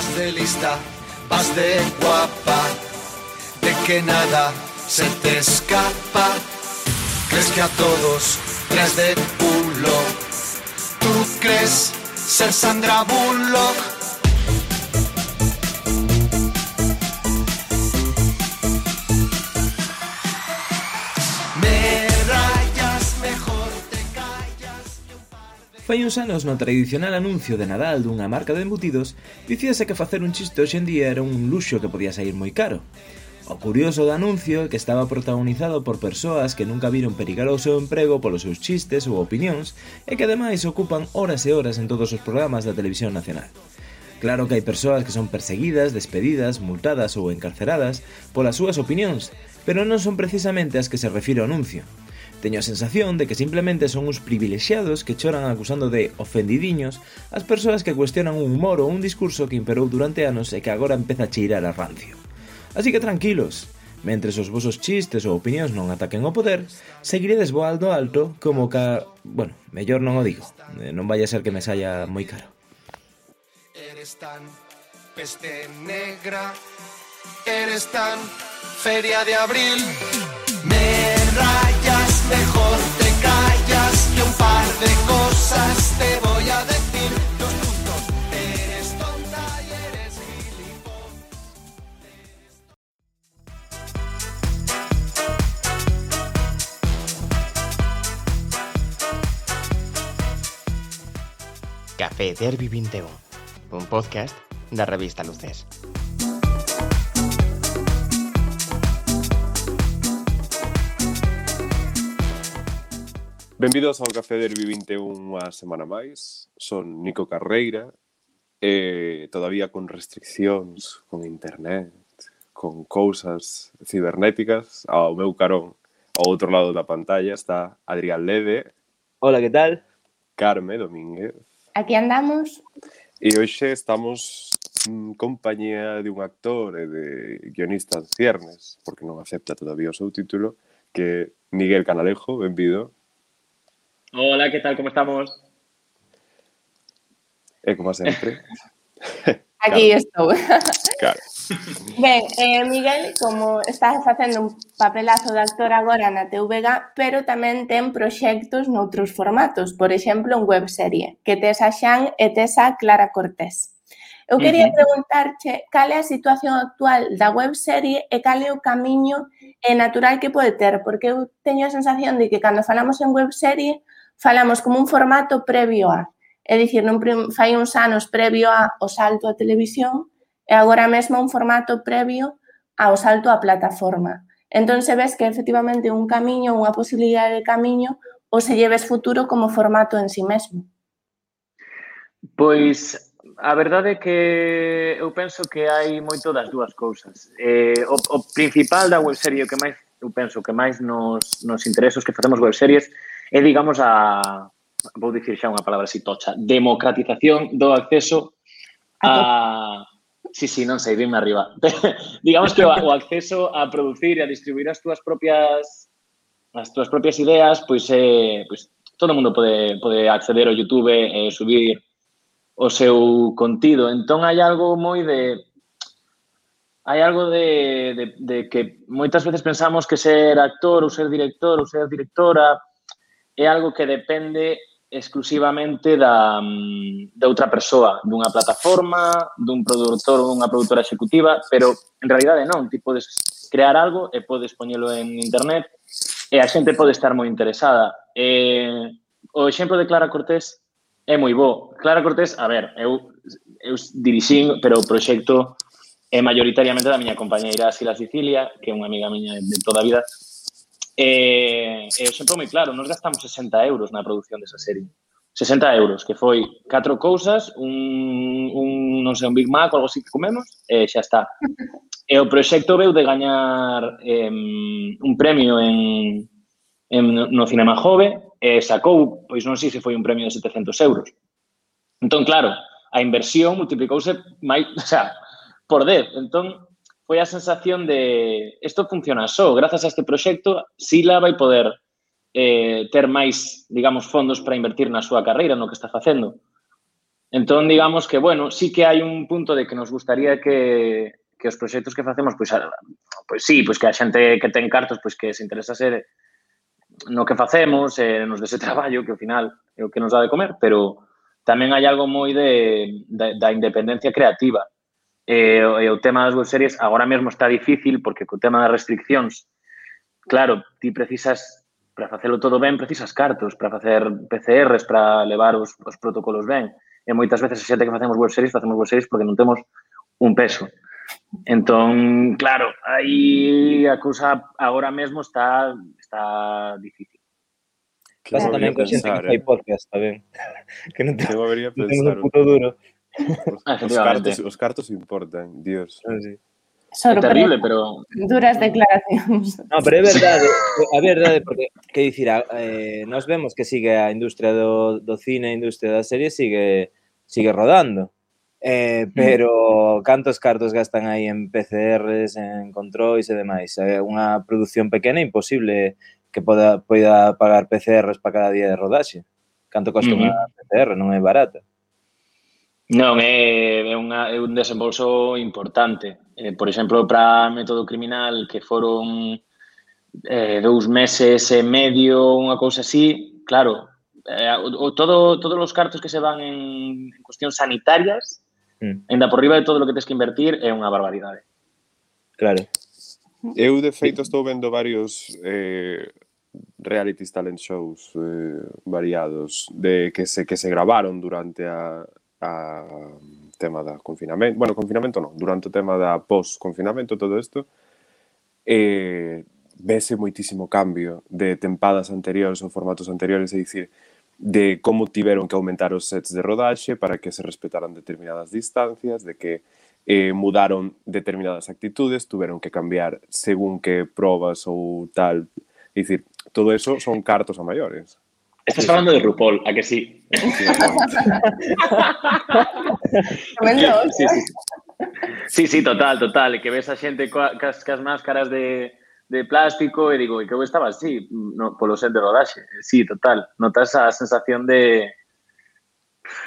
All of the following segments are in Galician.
Vas de lista, vas de guapa, de que nada se te escapa. Crees que a todos traes de culo. Tú crees ser Sandra Bullock. Fai uns anos no tradicional anuncio de Nadal dunha marca de embutidos, dicíase que facer un chiste hoxendía era un luxo que podía sair moi caro. O curioso do anuncio é que estaba protagonizado por persoas que nunca viron perigar o seu emprego polos seus chistes ou opinións e que ademais ocupan horas e horas en todos os programas da televisión nacional. Claro que hai persoas que son perseguidas, despedidas, multadas ou encarceradas polas súas opinións, pero non son precisamente as que se refire o anuncio. Teño a sensación de que simplemente son uns privilexiados que choran acusando de ofendidiños as persoas que cuestionan un humor ou un discurso que imperou durante anos e que agora empeza a cheirar a rancio. Así que tranquilos, mentre os vosos chistes ou opinións non ataquen o poder, seguiredes voando alto como ca... Bueno, mellor non o digo, eh, non vai a ser que me saia moi caro. Eres tan peste negra, eres tan feria de abril, me rayas, mejor te callas, que un par de cosas te voy a decir. Café Derby 21, un podcast da revista Luces. Benvidos ao Café Derby 21 a semana máis. Son Nico Carreira, eh, todavía con restriccións, con internet, con cousas cibernéticas. Ao meu carón, ao outro lado da pantalla, está Adrián Lede. Hola, que tal? Carme Domínguez. Aquí andamos. E hoxe estamos en compañía de un actor e de guionista en ciernes, porque non acepta todavía o seu título, que Miguel Canalejo, benvido. Hola, ¿qué tal? ¿Cómo estamos? E como sempre, Aquí estou. claro. Ben, eh, Miguel, como estás facendo un papelazo de actor agora na TVG, pero tamén ten proxectos noutros formatos, por exemplo, en webserie, que tes a Xan e tes a Clara Cortés. Eu quería Ujú. preguntarche cal é a situación actual da webserie e cal é o camiño eh, natural que pode ter, porque eu teño a sensación de que cando falamos en webserie falamos como un formato previo a, é dicir, non fai uns anos previo a o salto á televisión e agora mesmo un formato previo ao salto á plataforma. Entón se ves que efectivamente un camiño, unha posibilidade de camiño, ou se lleves futuro como formato en si sí mesmo. Pois a verdade é que eu penso que hai moito das dúas cousas. Eh, o, o principal da webserie, o que máis eu penso que máis nos, nos interesos que facemos webseries É, digamos, a, vou dicir xa unha palabra así tocha, democratización do acceso a... Sí, sí, non sei, dime arriba. digamos que o, o acceso a producir e a distribuir as túas propias as túas propias ideas, pois, eh, pois todo o mundo pode, pode acceder ao YouTube e eh, subir o seu contido. Entón hai algo moi de hai algo de, de, de que moitas veces pensamos que ser actor ou ser director ou ser directora é algo que depende exclusivamente da, mm, de outra persoa, dunha plataforma, dun produtor ou dunha produtora executiva, pero en realidade non, ti podes crear algo e podes poñelo en internet e a xente pode estar moi interesada. E, o exemplo de Clara Cortés é moi bo. Clara Cortés, a ver, eu, eu dirixín, pero o proxecto é maioritariamente da miña compañeira Sila Sicilia, que é unha amiga miña de toda a vida, Eh, eh, e, e o sempre moi claro, nos gastamos 60 euros na produción desa serie. 60 euros, que foi catro cousas, un, un non sei, un Big Mac ou algo así que comemos, eh, e xa está. E o proxecto veu de gañar em, un premio en, en, no Cinema Jove, e sacou, pois non sei se foi un premio de 700 euros. Entón, claro, a inversión multiplicouse máis, o sea, por 10. Entón, foi a sensación de isto funciona só, grazas a este proxecto, Sila vai poder eh, ter máis, digamos, fondos para invertir na súa carreira, no que está facendo. Entón, digamos que, bueno, sí que hai un punto de que nos gustaría que, que os proxectos que facemos, pois, a, pois sí, pois que a xente que ten cartos, pois que se interesa ser no que facemos, eh, nos dese traballo, que ao final é o que nos dá de comer, pero tamén hai algo moi de, de da independencia creativa e, e o tema das webseries Series agora mesmo está difícil porque co tema das restriccións, claro, ti precisas para facelo todo ben, precisas cartos para facer PCRs, para levar os, os protocolos ben. E moitas veces a xente que facemos webseries, Series, facemos webseries Series porque non temos un peso. Entón, claro, aí a cousa agora mesmo está está difícil. Claro, Pasa tamén con xente que fai podcast, tamén. que non, te, non temos un puto duro. Os, ah, cartos, os cartos importan, dios. Ah, sí. Sorprende. É terrible, pero... Duras declaracións. No, pero é verdade, a verdade, porque, que dicir, ah, eh, nos vemos que sigue a industria do, do cine, a industria da serie, sigue sigue rodando. Eh, pero cantos cartos gastan aí en PCRs, en controis e demais? É unha produción pequena imposible que poda, poida pagar PCRs para cada día de rodaxe. Canto costa uh -huh. unha PCR? Non é barata. Non, é, é, unha, é un desembolso importante. Eh, por exemplo, para método criminal, que foron eh, dous meses e medio, unha cousa así, claro, eh, o, todo, todos os cartos que se van en, en cuestións sanitarias, mm. enda por riba de todo o que tens que invertir, é unha barbaridade. Claro. Eu, de feito, estou vendo varios eh, reality talent shows eh, variados de que se que se gravaron durante a, a tema da confinamento, bueno, confinamento non, durante o tema da post-confinamento, todo isto, eh, vese moitísimo cambio de tempadas anteriores ou formatos anteriores, é dicir, de como tiveron que aumentar os sets de rodaxe para que se respetaran determinadas distancias, de que eh, mudaron determinadas actitudes, tuveron que cambiar según que probas ou tal. É dicir, todo eso son cartos a maiores. Estás falando de RuPaul, a que sí? Tremendo. Sí, sí, sí. Total, total. Que ves a xente coa, cas, cas máscaras de, de plástico e digo, e que eu estaba así, no, polo set de rodaxe. Sí, total. Notas a sensación de...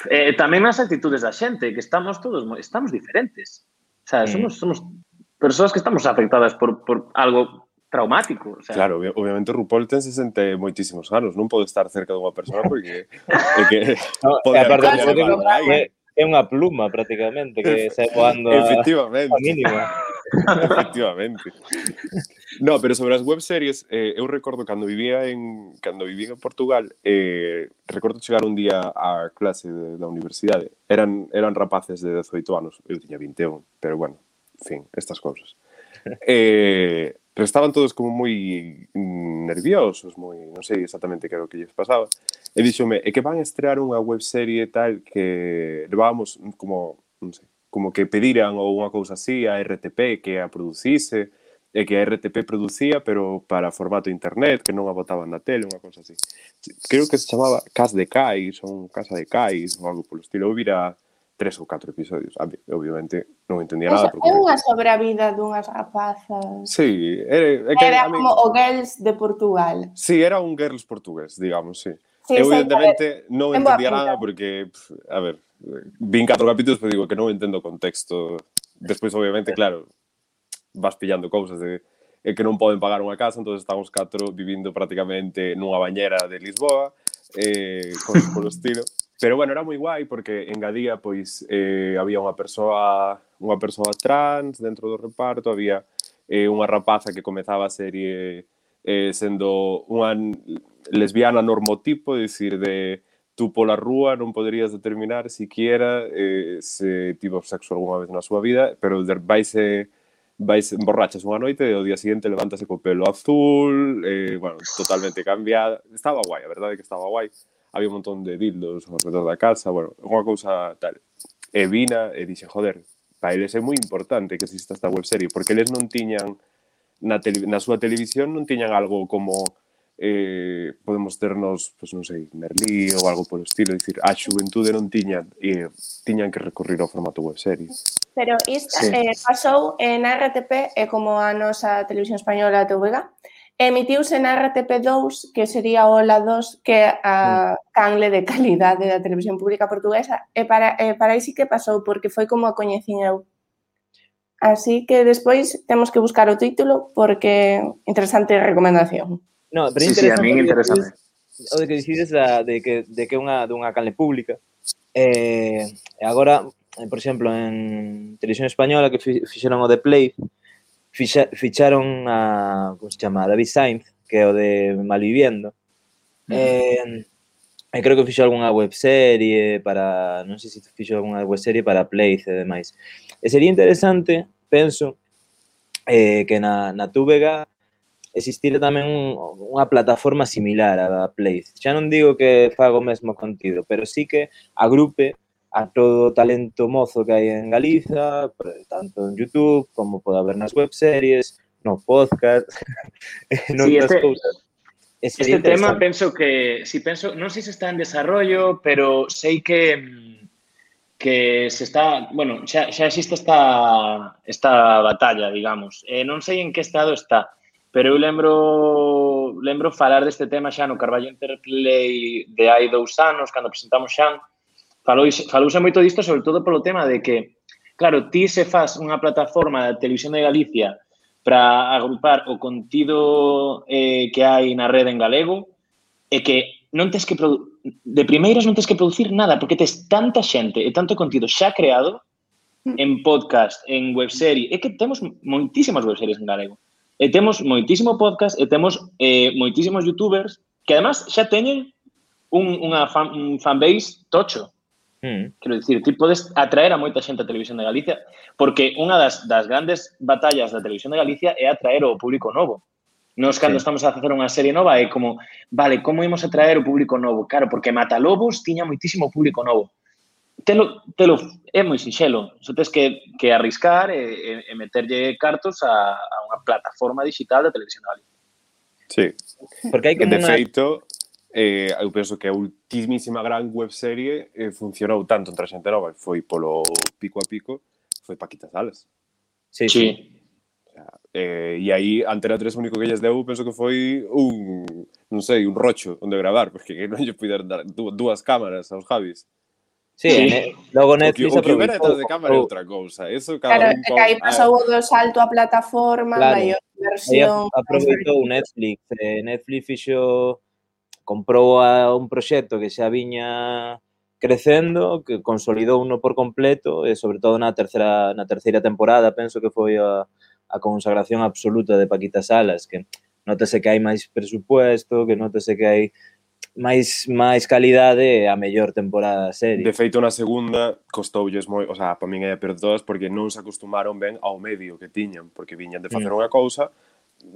Eh, tamén nas actitudes da xente, que estamos todos, mo- estamos diferentes. O sea, somos, somos persoas que estamos afectadas por, por algo traumático. O sea. Claro, obviamente RuPaul ten 60 moitísimos anos, non pode estar cerca dunha persona porque é que no, pode e aparte, aparte que é unha pluma prácticamente que sai voando Efectivamente. A, a mínima. Efectivamente. No, pero sobre as webseries, eh, eu recordo cando vivía en cando vivía en Portugal, eh, recordo chegar un día á clase de, da universidade. Eran eran rapaces de 18 anos, eu tiña 21, pero bueno, en fin, estas cousas. Eh, Pero estaban todos como moi nerviosos, moi, non sei exactamente que era o que lles pasaba. E díxome, é que van a estrear unha webserie tal que levábamos como, non sei, como que pediran ou unha cousa así a RTP que a producise, e que a RTP producía, pero para formato internet, que non a botaban na tele, unha cousa así. Creo que se chamaba Cas de Cais, ou Casa de Cais, ou algo polo estilo. Eu vira tres ou catro episodios. Obviamente non entendía nada. Porque... É unha sobre a vida dunhas rapazas. Sí, era, é que, era mí... como o Girls de Portugal. Sí, era un Girls portugués, digamos, sí. sí eu, evidentemente, sí, non entendía nada porque, pff, a ver, vin catro capítulos, pero digo que non entendo o contexto. Despois, obviamente, claro, vas pillando cousas de e que non poden pagar unha casa, entón estamos catro vivindo prácticamente nunha bañera de Lisboa, eh, cosas polo estilo. Pero bueno, era moi guai porque engadía pois eh, había unha persoa unha persoa trans dentro do reparto, había eh, unha rapaza que comezaba a serie eh, sendo unha lesbiana normotipo, dicir, de tú pola rúa non poderías determinar siquiera eh, se tivo sexo alguna vez na súa vida, pero vaise vais emborrachas unha noite e ao día seguinte levántase co pelo azul, eh, bueno, totalmente cambiada. Estaba guai, a verdade é que estaba guai. había un montón de dildos ao redor da casa, bueno, unha cousa tal. E vina e dixen, joder, para eles é moi importante que exista esta webserie, porque eles non tiñan na, tele, na súa televisión non tiñan algo como eh, podemos ternos, pues, non sei, Merlí ou algo polo estilo, dicir, a xuventude non tiña, e eh, tiñan que recorrer ao formato webserie. Pero isto sí. eh, pasou en na RTP, eh, como a nosa televisión española a TVG, emitiuse na RTP2, que sería o LA2, que a canle de calidade da televisión pública portuguesa, e para, e para aí sí que pasou, porque foi como a coñecín eu. Así que despois temos que buscar o título, porque interesante recomendación. No, pero sí, sí, a mí interesante. O de que dicides da, de que, de que unha, dunha canle pública. Eh, agora, por exemplo, en Televisión Española, que fixeron o de Play, ficha, ficharon a, como se chama, David Sainz, que é o de Malviviendo. Mm. Eh, e creo que fixo algunha webserie para, non sei se fixo algunha webserie para Play e demais. E sería interesante, penso, eh, que na, na Túbega existira tamén un, unha plataforma similar a Play. Xa non digo que fago o mesmo contido, pero sí que agrupe a todo o talento mozo que hai en Galiza, tanto en YouTube como pode haber nas webseries, no podcast, en sí, este, cousas. Este, este tema penso que, si penso, non sei se está en desarrollo, pero sei que que se está, bueno, xa, xa existe esta, esta batalla, digamos. Eh, non sei en que estado está, pero eu lembro lembro falar deste tema xa no Carballo Interplay de hai dous anos, cando presentamos Xan, Falouse, falouse moito disto, sobre todo polo tema de que, claro, ti se faz unha plataforma da televisión de Galicia para agrupar o contido eh, que hai na rede en galego e que non tes que de primeiras non tes que producir nada porque tes tanta xente e tanto contido xa creado mm. en podcast, en webserie, é que temos moitísimas webseries en galego. E temos moitísimo podcast e temos eh, moitísimos youtubers que además xa teñen un, unha fan, un fanbase tocho. Mm. Quero dicir, ti podes atraer a moita xente a Televisión de Galicia, porque unha das, das grandes batallas da Televisión de Galicia é atraer o público novo. Nos cando sí. estamos a facer unha serie nova é como, vale, como imos atraer o público novo? Claro, porque Matalobos tiña moitísimo público novo. Telo, telo é moi sinxelo, só tens que, que arriscar e, e, e meterlle cartos a, a unha plataforma digital da Televisión de Galicia. Sí. Porque hai como de unha... feito, eh, eu penso que a ultimísima gran webserie eh, funcionou tanto entre a xente nova e foi polo pico a pico, foi Paquita Sales. Sí, sí. sí. Eh, e aí Antena 3 o único que lles deu penso que foi un, non sei, un rocho onde gravar, porque non lle puderon dar dúas cámaras aos Javis. Sí, sí. Ne, logo Netflix o que, o que detrás de cámara é outra cousa. Eso cada claro, un aí pasou ah. o do salto a plataforma, claro. maior versión. Aí aproveitou Netflix, eh, Netflix fixo comprou a un proxecto que xa viña crecendo, que consolidou uno por completo e sobre todo na terceira na terceira temporada, penso que foi a, a consagración absoluta de Paquita Salas, que notase que hai máis presupuesto, que notase que hai máis máis calidade a mellor temporada da serie. De feito, na segunda costoulles moi, o sea, para min é a peor de todas porque non se acostumaron ben ao medio que tiñan, porque viñan de facer mm. unha cousa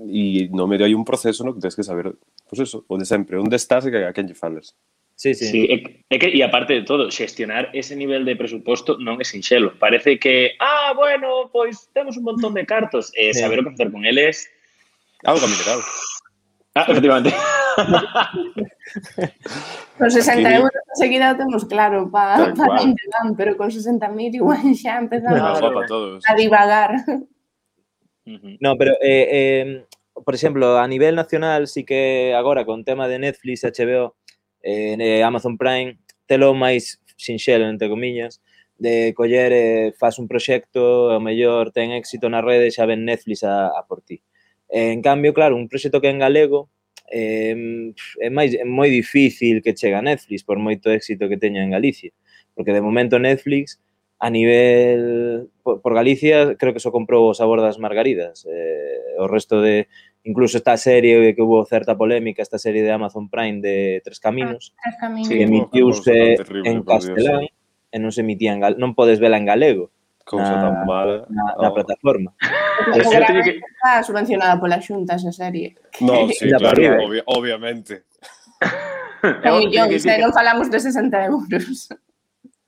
e no medio hai un proceso no que tens que saber, pois pues eso, o de sempre, onde estás e a quen lle falas. Sí, sí. sí é, é que, e aparte de todo, xestionar ese nivel de presuposto non é sinxelo. Parece que, ah, bueno, pois temos un montón de cartos. E eh, sí. saber o que facer con eles... Algo mineral. Ah, efectivamente. con 60 Aquí... euros seguida o temos claro pa, Tal pa onde van, pero con 60.000 igual xa empezamos a, a divagar. -huh. No, pero, eh, eh, por exemplo, a nivel nacional sí que agora con tema de Netflix, HBO, eh, Amazon Prime, telo máis sinxelo, entre comillas, de coller, eh, faz un proxecto, o mellor ten éxito na rede, xa ven Netflix a, a por ti. Eh, en cambio, claro, un proxecto que en galego eh, é máis é moi difícil que chega a Netflix por moito éxito que teña en Galicia, porque de momento Netflix a nivel por, por Galicia creo que só comprou o sabor das margaridas. Eh, o resto de incluso esta serie que hubo certa polémica esta serie de Amazon Prime de Tres Caminos ah, Tres Caminos. Que sí, emitiuse terrible, en castelán Dios. e non se emitía en gal non podes vela en galego. Cousa na, tan mala na, na oh. plataforma. Pues, eu teño que está subvencionada pola Xunta esa serie. No, sí, claro, obvia, obviamente. Que millóns, non falamos de 60 euros.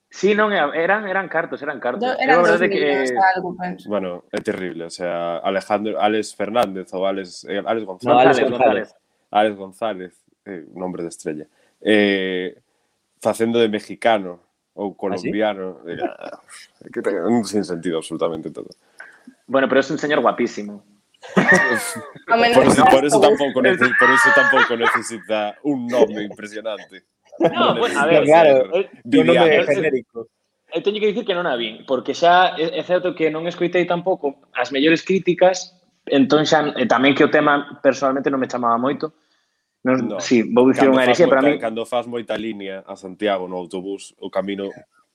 Sí, non, eran, eran cartos, eran cartos. Do- Eu a Eran dos verdade que... millóns algo, penso. Bueno, é terrible, o sea, Alejandro, Alex Fernández ou Alex, eh, Alex González. No, Alex González. Alex González, eh, nombre de estrella, eh, facendo de mexicano ou colombiano. Era, que ten sin sentido absolutamente todo. Bueno, pero é un señor guapísimo. Por eso, por eso autobús. tampouco necesita, por eso tampouco necesita un nome impresionante. No, bueno, a ver. Claro, sí, nome genérico. Eu teño que dicir que non a vin, porque xa é certo que non escoitei tampouco as mellores críticas, entón xa e eh, tamén que o tema personalmente non me chamaba moito. Non, no, sí, vou dicir unha herexía, pero a mí... Cando faz moita línea a Santiago no autobús, o camino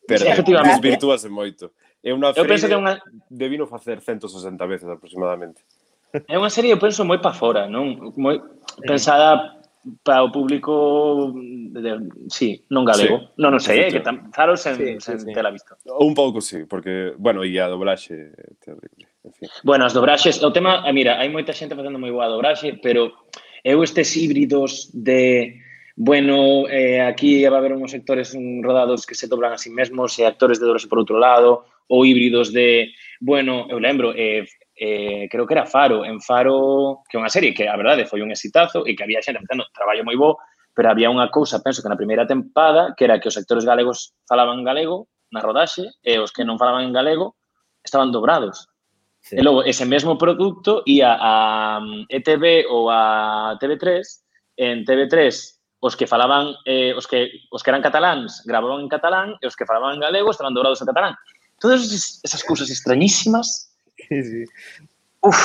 perde, desvirtúase moito. É unha eu penso que unha... debino facer 160 veces aproximadamente. É unha serie, eu penso, moi pa fora, non? Moi pensada para o público de, sí, non galego. Sí. Non, non sei, eh, que tam, Zaro sen, sí, sen sí, tela visto. Un pouco sí, porque, bueno, e a doblaxe terrible. En fin. Bueno, as dobraxes, o tema, ah, mira, hai moita xente facendo moi boa dobraxe, pero eu estes híbridos de bueno, eh, aquí va a haber unos sectores rodados que se dobran a sí mesmos e actores de dobraxe por outro lado, ou híbridos de, bueno, eu lembro, eh, eh, creo que era Faro, en Faro, que é unha serie que a verdade foi un exitazo e que había xente facendo traballo moi bo, pero había unha cousa, penso que na primeira tempada, que era que os actores galegos falaban galego na rodaxe e os que non falaban en galego estaban dobrados. Sí. E logo, ese mesmo produto ia a mm, ETV ou a TV3, en TV3 os que falaban, eh, os, que, os que eran cataláns gravaban en catalán e os que falaban en galego estaban dobrados en catalán. Todas esas cousas extrañísimas Uf,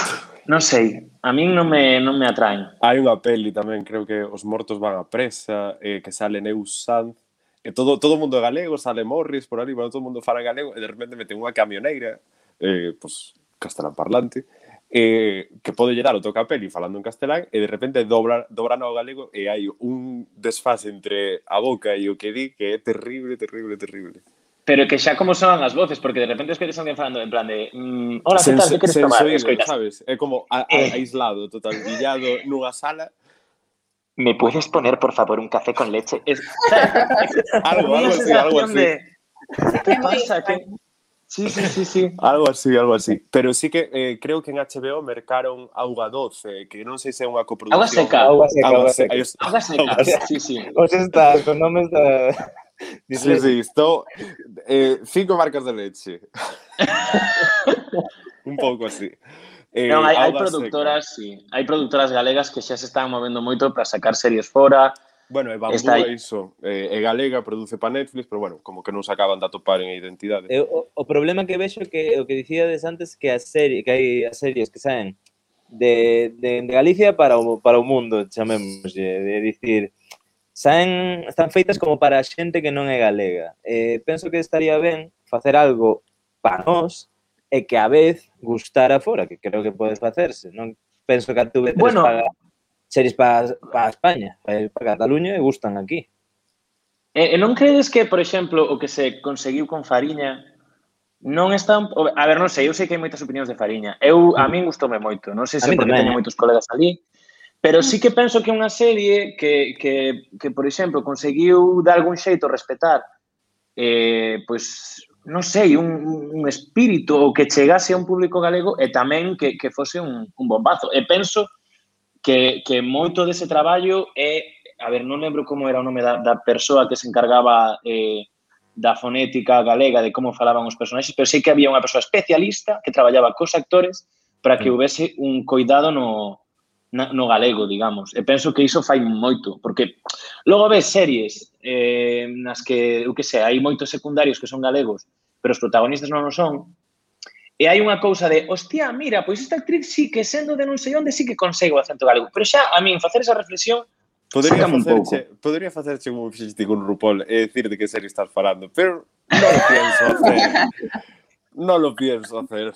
non sei, a min non me, non me atraen. Hai unha peli tamén, creo que Os mortos van a presa, eh, que sale Neus Sanz, e todo todo mundo é galego, sale Morris por ali, bueno, todo mundo fala galego, e de repente meten unha camioneira, eh, pues, castelán parlante, eh, que pode llegar o toca peli falando en castelán e de repente dobra, dobra no galego e hai un desfase entre a boca e o que di que é terrible, terrible, terrible pero que xa como sonan as voces, porque de repente escoites alguén falando en plan de mmm, hola, que tal, que queres tomar? Sensoido, sabes? É como a, a, eh. aislado, total, guillado nunha sala. ¿Me puedes poner, por favor, un café con leche? Es, algo, algo así, algo así. De... ¿Qué pasa? ¿Qué... Sí, sí, sí, sí. Algo así, algo así. Pero sí que eh, creo que en HBO mercaron Auga 12, que non sei se é unha coproducción. Auga seca. Auga seca, auga seca. Auga seca, Agua seca. Auga seca. sí, sí. Os estás con nomes da... Dislexia, estou eh, cinco marcas de leche. Un pouco así. Eh, non, hai, hai productoras, seca. sí, hai productoras galegas que xa se están movendo moito para sacar series fora. Bueno, e Bambú Está... é iso, eh, é galega, produce para Netflix, pero bueno, como que non se acaban de atopar en identidade. Eu, eh, o, o problema que vexo que o que dicíades antes que a serie, que hai as series que saen de, de, de Galicia para o, para o mundo, chamemos, de, de dicir, saen, están feitas como para xente que non é galega. Eh, penso que estaría ben facer algo para nós e que a vez gustara fora, que creo que podes facerse. Non penso que a tuve tres bueno, paga, series para pa España, para Cataluña e gustan aquí. E, e non credes que, por exemplo, o que se conseguiu con Fariña non está un... A ver, non sei, eu sei que hai moitas opinións de Fariña. Eu, a min gustoume moito, non sei se porque teño moitos colegas ali, Pero sí mm. que penso que é unha serie que, que, que por exemplo, conseguiu de algún xeito respetar eh, pois, non sei, un, un espírito ou que chegase a un público galego e tamén que, que fose un, un bombazo. E penso que, que moito dese traballo é, a ver, non lembro como era o nome da, da persoa que se encargaba eh, da fonética galega, de como falaban os personaxes, pero sei que había unha persoa especialista que traballaba cos actores para que mm. houvese un coidado no, na, no galego, digamos. E penso que iso fai moito, porque logo ves series eh, nas que, o que sei, hai moitos secundarios que son galegos, pero os protagonistas non o son, e hai unha cousa de, hostia, mira, pois esta actriz sí que sendo de non sei onde sí que consegue o acento galego. Pero xa, a min, facer esa reflexión Podería Sácame facerche, un pouco. Podería facerche un obxiste con RuPaul e dicir de que serie estás falando, pero non o pienso hacer. No lo pienso hacer.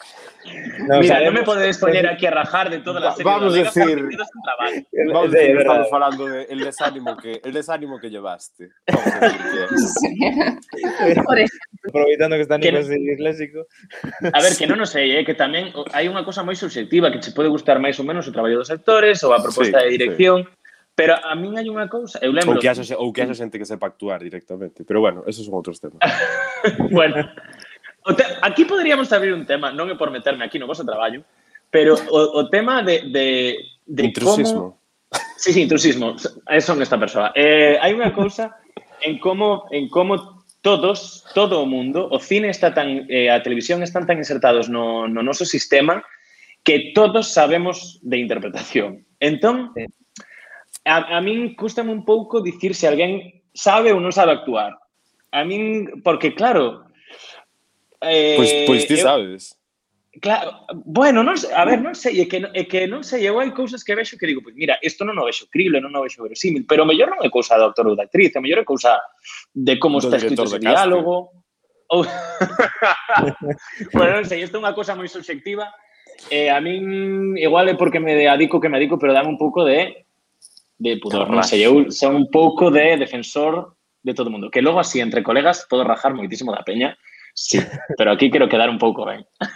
No, Mira, o sea, no me podéis poner aquí a rajar de todas las series. Vamos a decir, vamos de, decir estamos hablando del de desánimo, que, el desánimo que llevaste. Aproveitando que están en el clásico. A ver, que non o sei, eh, que tamén hai unha cosa moi subjetiva que se pode gustar máis ou menos o traballo dos actores ou a proposta sí, de dirección. Sí. Pero a min hai unha cousa, eu lembro... Ou que haxa, ou que haxa xente que sepa actuar directamente, pero bueno, esos son outros temas. bueno, O te, aquí poderíamos abrir un tema, non é por meterme aquí no vosso traballo, pero o, o tema de, de, de intrusismo. Como... Sí, sí, intrusismo. Son esta persoa. Eh, hai unha cousa en como en como todos, todo o mundo, o cine está tan eh, a televisión están tan insertados no no noso sistema que todos sabemos de interpretación. Entón, a, a min custame un pouco dicir se alguén sabe ou non sabe actuar. A min, porque claro, Eh, pois, pois ti eu, sabes. Claro, bueno, non, a ver, non sei, é que, é que non sei, eu hai cousas que vexo que digo, pois mira, isto non o vexo crible, non o vexo verosímil, pero mellor non é cousa do autor ou da actriz, o mellor é cousa de como do está escrito ese diálogo. Ou... bueno, non sei, isto é unha cousa moi subxectiva, eh, a min igual é porque me adico que me adico, pero dame un pouco de de pudor, non sei, eu son un pouco de defensor de todo o mundo, que logo así entre colegas podo rajar moitísimo da peña, Sí, pero aquí quero quedar un pouco ben. ¿eh?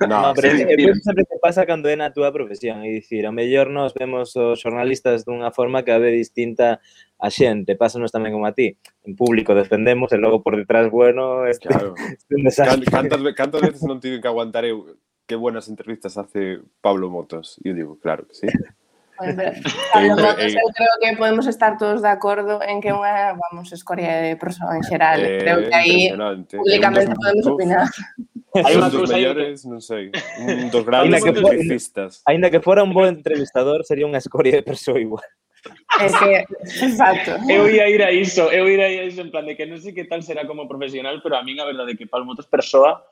No, no pero sí, é, sí. sempre que pasa cando é na túa profesión, e dicir, ao mellor nos vemos os xornalistas dunha forma que a ve distinta a xente, pásanos tamén como a ti. En público defendemos e logo por detrás, bueno, este, claro. este un desastre. Cantas, cantas veces non tive que aguantar eu buenas entrevistas hace Pablo Motos? E eu digo, claro que sí. Pois é. Eu creo que podemos estar todos de acordo en que unha, vamos, escoria de persoa en xeral. Eh, creo que aí públicamente podemos uf, opinar. Hai unha cousa mellores, que... non sei, un dos grandes que entrevistas. Ainda que fora un bo entrevistador, sería unha escoria de persoa igual. É que, exacto. Eu ia ir a iso, eu ia ir a iso en plan de que non sei que tal será como profesional, pero a min a verdade que palmo outras persoa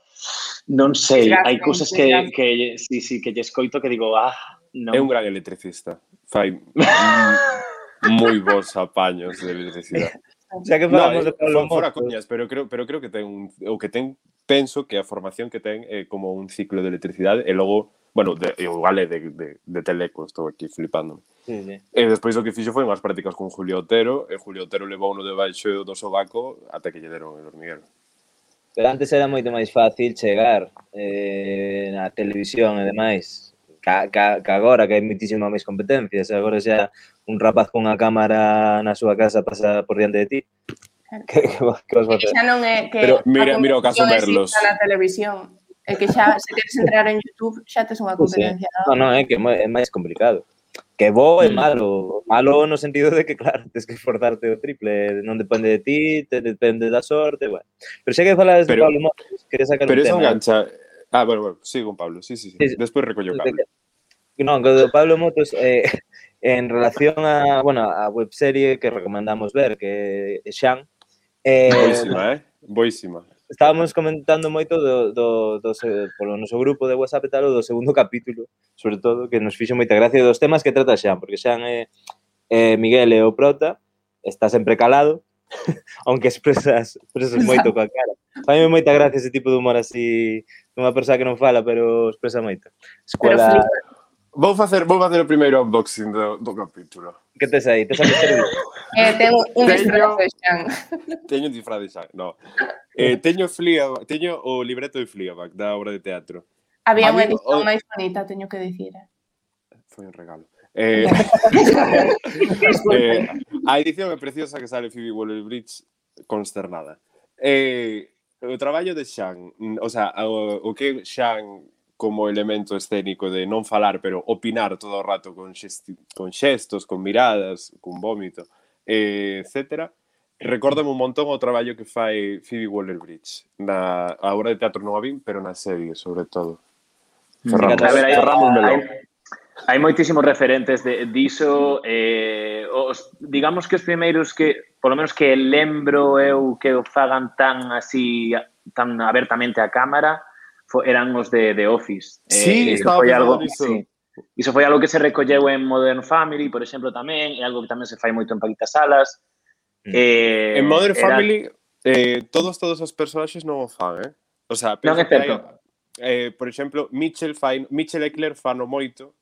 non sei, hai cousas que, que, sí, sí, que lle escoito que digo, ah, Non. É un gran electricista. Fai moi bons apaños de electricidade. Xa que falamos no, de Pablo fora coñas, pero creo, pero creo que ten un, o que ten penso que a formación que ten é como un ciclo de electricidade e logo, bueno, de, igual é de, de, de teleco, estou aquí flipándome. Sí, sí. E despois o que fixo foi unhas prácticas con Julio Otero e Julio Otero levou uno debaixo do sobaco até que lle deron el hormiguero. Pero antes era moito máis fácil chegar eh, na televisión e demais ca, ca, ca agora que hai muitísima máis competencias, agora xa un rapaz con a cámara na súa casa pasa por diante de ti. Que, que, que vas? Que xa non é que Pero, mira, mira o caso verlos. Na televisión. É que xa, se queres entrar en YouTube, xa tes unha competencia. Pues. Non, non, é que é máis complicado. Que bo é mm. malo. Malo no sentido de que, claro, tens que esforzarte o triple. Non depende de ti, te depende da sorte, bueno. Pero xa que falas de Pablo Motos, quería sacar pero un tema. Pero eso eh. engancha, Ah, bueno, bueno, sí, con Pablo, sí, sí, sí. sí Despois recollo Pablo. Non, do Pablo Motos eh, en relación a, bueno, a webserie que recomendamos ver, que é Xan. Eh, Boísima, eh? Boísima. Estábamos comentando moito do, do, do, polo noso grupo de WhatsApp e tal, do segundo capítulo, sobre todo, que nos fixo moita gracia dos temas que trata Xan, porque Xan é, é Miguel é o prota, está sempre calado, aunque expresas, expresas moito coa cara. Faime moita gracia ese tipo de humor así nunha persoa que non fala, pero expresa moito. Escola... Vou facer, vou facer o primeiro unboxing do, do capítulo. Que tes aí? Tes a eh, ten un disfraz de Xan. Teño un disfraz de Xan, no. Eh, teño, Flia, teño o libreto de Fleabag, da obra de teatro. Había unha edición máis bonita, teño que dicir. Eh. Foi un regalo. Eh, eh, a edición é preciosa que sale Phoebe Waller-Bridge consternada. Eh, o traballo de Xan, o sea, o, o que Xan como elemento escénico de non falar, pero opinar todo o rato con, xesti, con xestos, con miradas, con vómito, eh, etcétera, recórdame un montón o traballo que fai Phoebe Waller-Bridge na a obra de teatro non a vin, pero na serie, sobre todo. Ferramos, Ferramos melón. Hai moitísimos referentes de diso, eh, os, digamos que os primeiros que, polo menos que lembro eu que o fagan tan así, tan abertamente a cámara, fo, eran os de, de Office. Eh, sí, iso estaba foi algo, iso. Sí. Iso foi algo que se recolleu en Modern Family, por exemplo, tamén, é algo que tamén se fai moito en Paquita Salas. Mm. Eh, en Modern era... Family, eh, todos, todos os personaxes non o fan, eh? O sea, non é certo. Hai, eh, por exemplo, Mitchell, fai, Mitchell e Claire fano moito,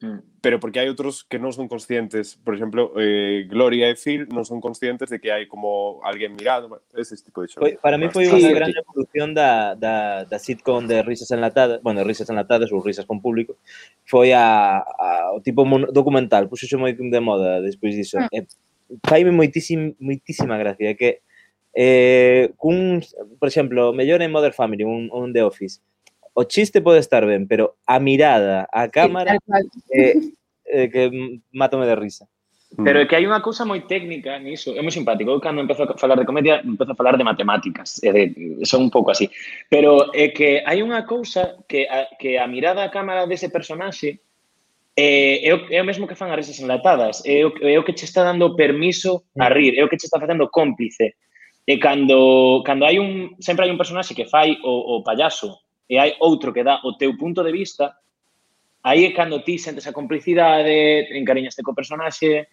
Mm. Pero porque hai outros que non son conscientes, por exemplo, eh, Gloria e Phil non son conscientes de que hai como alguén mirado, ese tipo de xogo. Para mí ah. foi unha gran evolución da, da, da sitcom de risas enlatadas, bueno, risas enlatadas ou risas con público, foi a, a o tipo documental, puxo moi de moda despois disso. Ah. Mm. Eh, e faime moitísim, moitísima gracia, que eh, cun, por exemplo, mellor en Mother Family, un, un The Office, o chiste pode estar ben, pero a mirada, a cámara, eh, eh, que mátome de risa. Mm. Pero é que hai unha cousa moi técnica niso, é moi simpático. Eu cando empezo a falar de comedia, empezo a falar de matemáticas, é de, son un pouco así. Pero é que hai unha cousa que a, que a mirada á cámara dese personaxe é, é, o, é o mesmo que fan as risas enlatadas, é o, é o que che está dando permiso a mm. rir, é o que che está facendo cómplice. E cando, cando hai un, sempre hai un personaxe que fai o, o payaso e hai outro que dá o teu punto de vista, aí é cando ti sentes a complicidade, encariñaste co personaxe,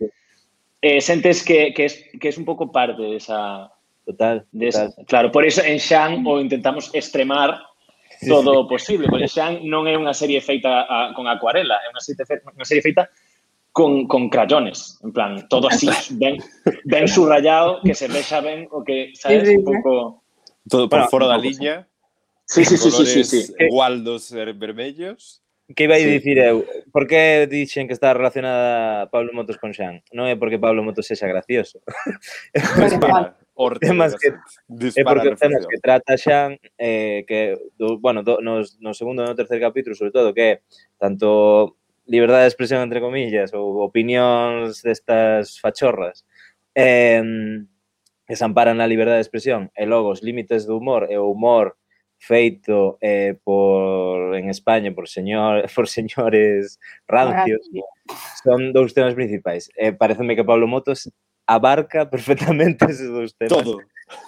eh, sentes que, que, es, que es un pouco parte desa... Total, desa, total. Claro, por iso en Xan o intentamos extremar todo o sí, sí. posible, porque Xan non é unha serie feita a, con acuarela, é unha serie, fe, unha serie feita con, con crayones, en plan, todo así, ben, ben subrayado, que se vexa ben o que, sabes, sí, sí, un pouco... Todo por bueno, fora da liña. Sí, sí, sí, sí, sí. Eh, Gualdos vermellos. Que iba a dicir eu? Por que dixen que está relacionada Pablo Motos con Xan? Non é porque Pablo Motos sexa gracioso. Dispara, orte, temas que, é porque os temas que trata Xan, eh, que, do, bueno, do, nos, no segundo e no tercer capítulo, sobre todo, que tanto liberdade de expresión, entre comillas, ou opinións destas fachorras, eh, que se amparan na liberdade de expresión, e logo os límites do humor e o humor feito eh, por en España por señor por señores rancios son dous temas principais. Eh, pareceme que Pablo Motos abarca perfectamente esos dous temas. Todo.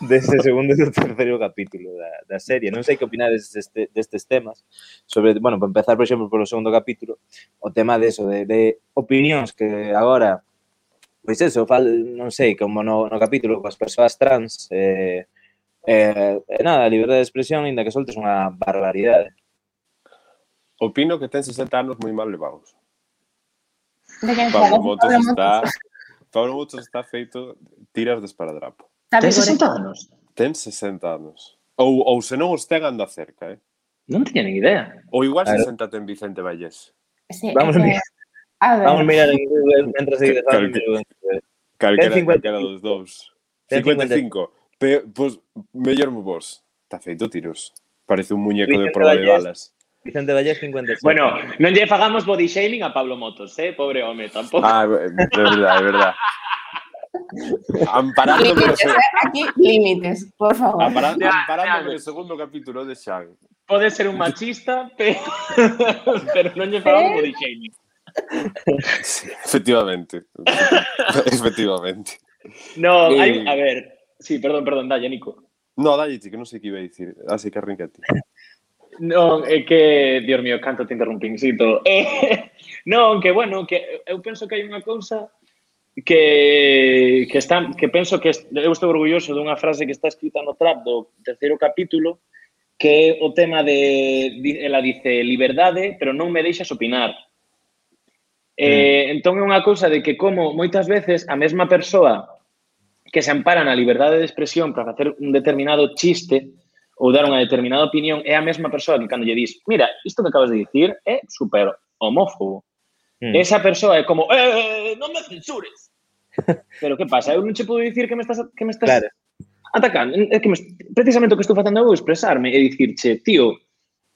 Dese segundo e do terceiro capítulo da, da serie. Non sei que opinades deste, destes temas. Sobre, bueno, para empezar, por exemplo, polo segundo capítulo, o tema de eso, de, de opinións que agora, pois eso, fal, non sei, como no, no capítulo coas persoas trans, eh, Eh, eh, nada, a liberdade de expresión, ainda que soltes unha barbaridade. Opino que ten 60 anos moi mal levados. Pablo Motos está... Pablo Motos está feito tiras de esparadrapo. Ten 60 anos? Ten 60 anos. Ou, ou se non os ten anda cerca, eh? Non tiña nin idea. Ou igual claro. 60 ten Vicente Vallés. Sí, Vamos, que... a ver. Vamos a mirar en Google mentras seguir Calquera, calquera dos dous. 55. 55. Pe, pois, mellor vos. Está feito tiros. Parece un muñeco de prova de balas. Vicente Vallés, 57. Bueno, non lle fagamos body shaming a Pablo Motos, eh? Pobre home, tampouco. Ah, é verdade, é verdade. Amparándome límites, eh, aquí límites, por favor. ampara- Ya, amparándome ya. segundo capítulo de Xan. Pode ser un machista, pero, pero non lle fagamos body shaming. Sí, efectivamente. efectivamente. No, Eh. hai, a ver, Sí, perdón, perdón, dalle, Nico. No, dalle, que non sei que iba a dicir. Así ah, que arrinca ti. Non, é que, dios mío, canto te interrumpín, sí, todo. Eh, non, que, bueno, que eu penso que hai unha cousa que, que, está, que penso que eu estou orgulloso dunha frase que está escrita no trap do terceiro capítulo que é o tema de, ela dice, liberdade, pero non me deixas opinar. Eh, mm. Eh, entón é unha cousa de que como moitas veces a mesma persoa que se amparan a liberdade de expresión para facer un determinado chiste ou dar unha determinada opinión é a mesma persoa que cando lle dis mira, isto que acabas de dicir é super homófobo. Mm. Esa persoa é como eh, eh, eh non me censures. Pero que pasa? Eu non che podo dicir que me estás que me estás claro. atacando. É que me, precisamente o que estou facendo eu expresarme e dicirche, tío,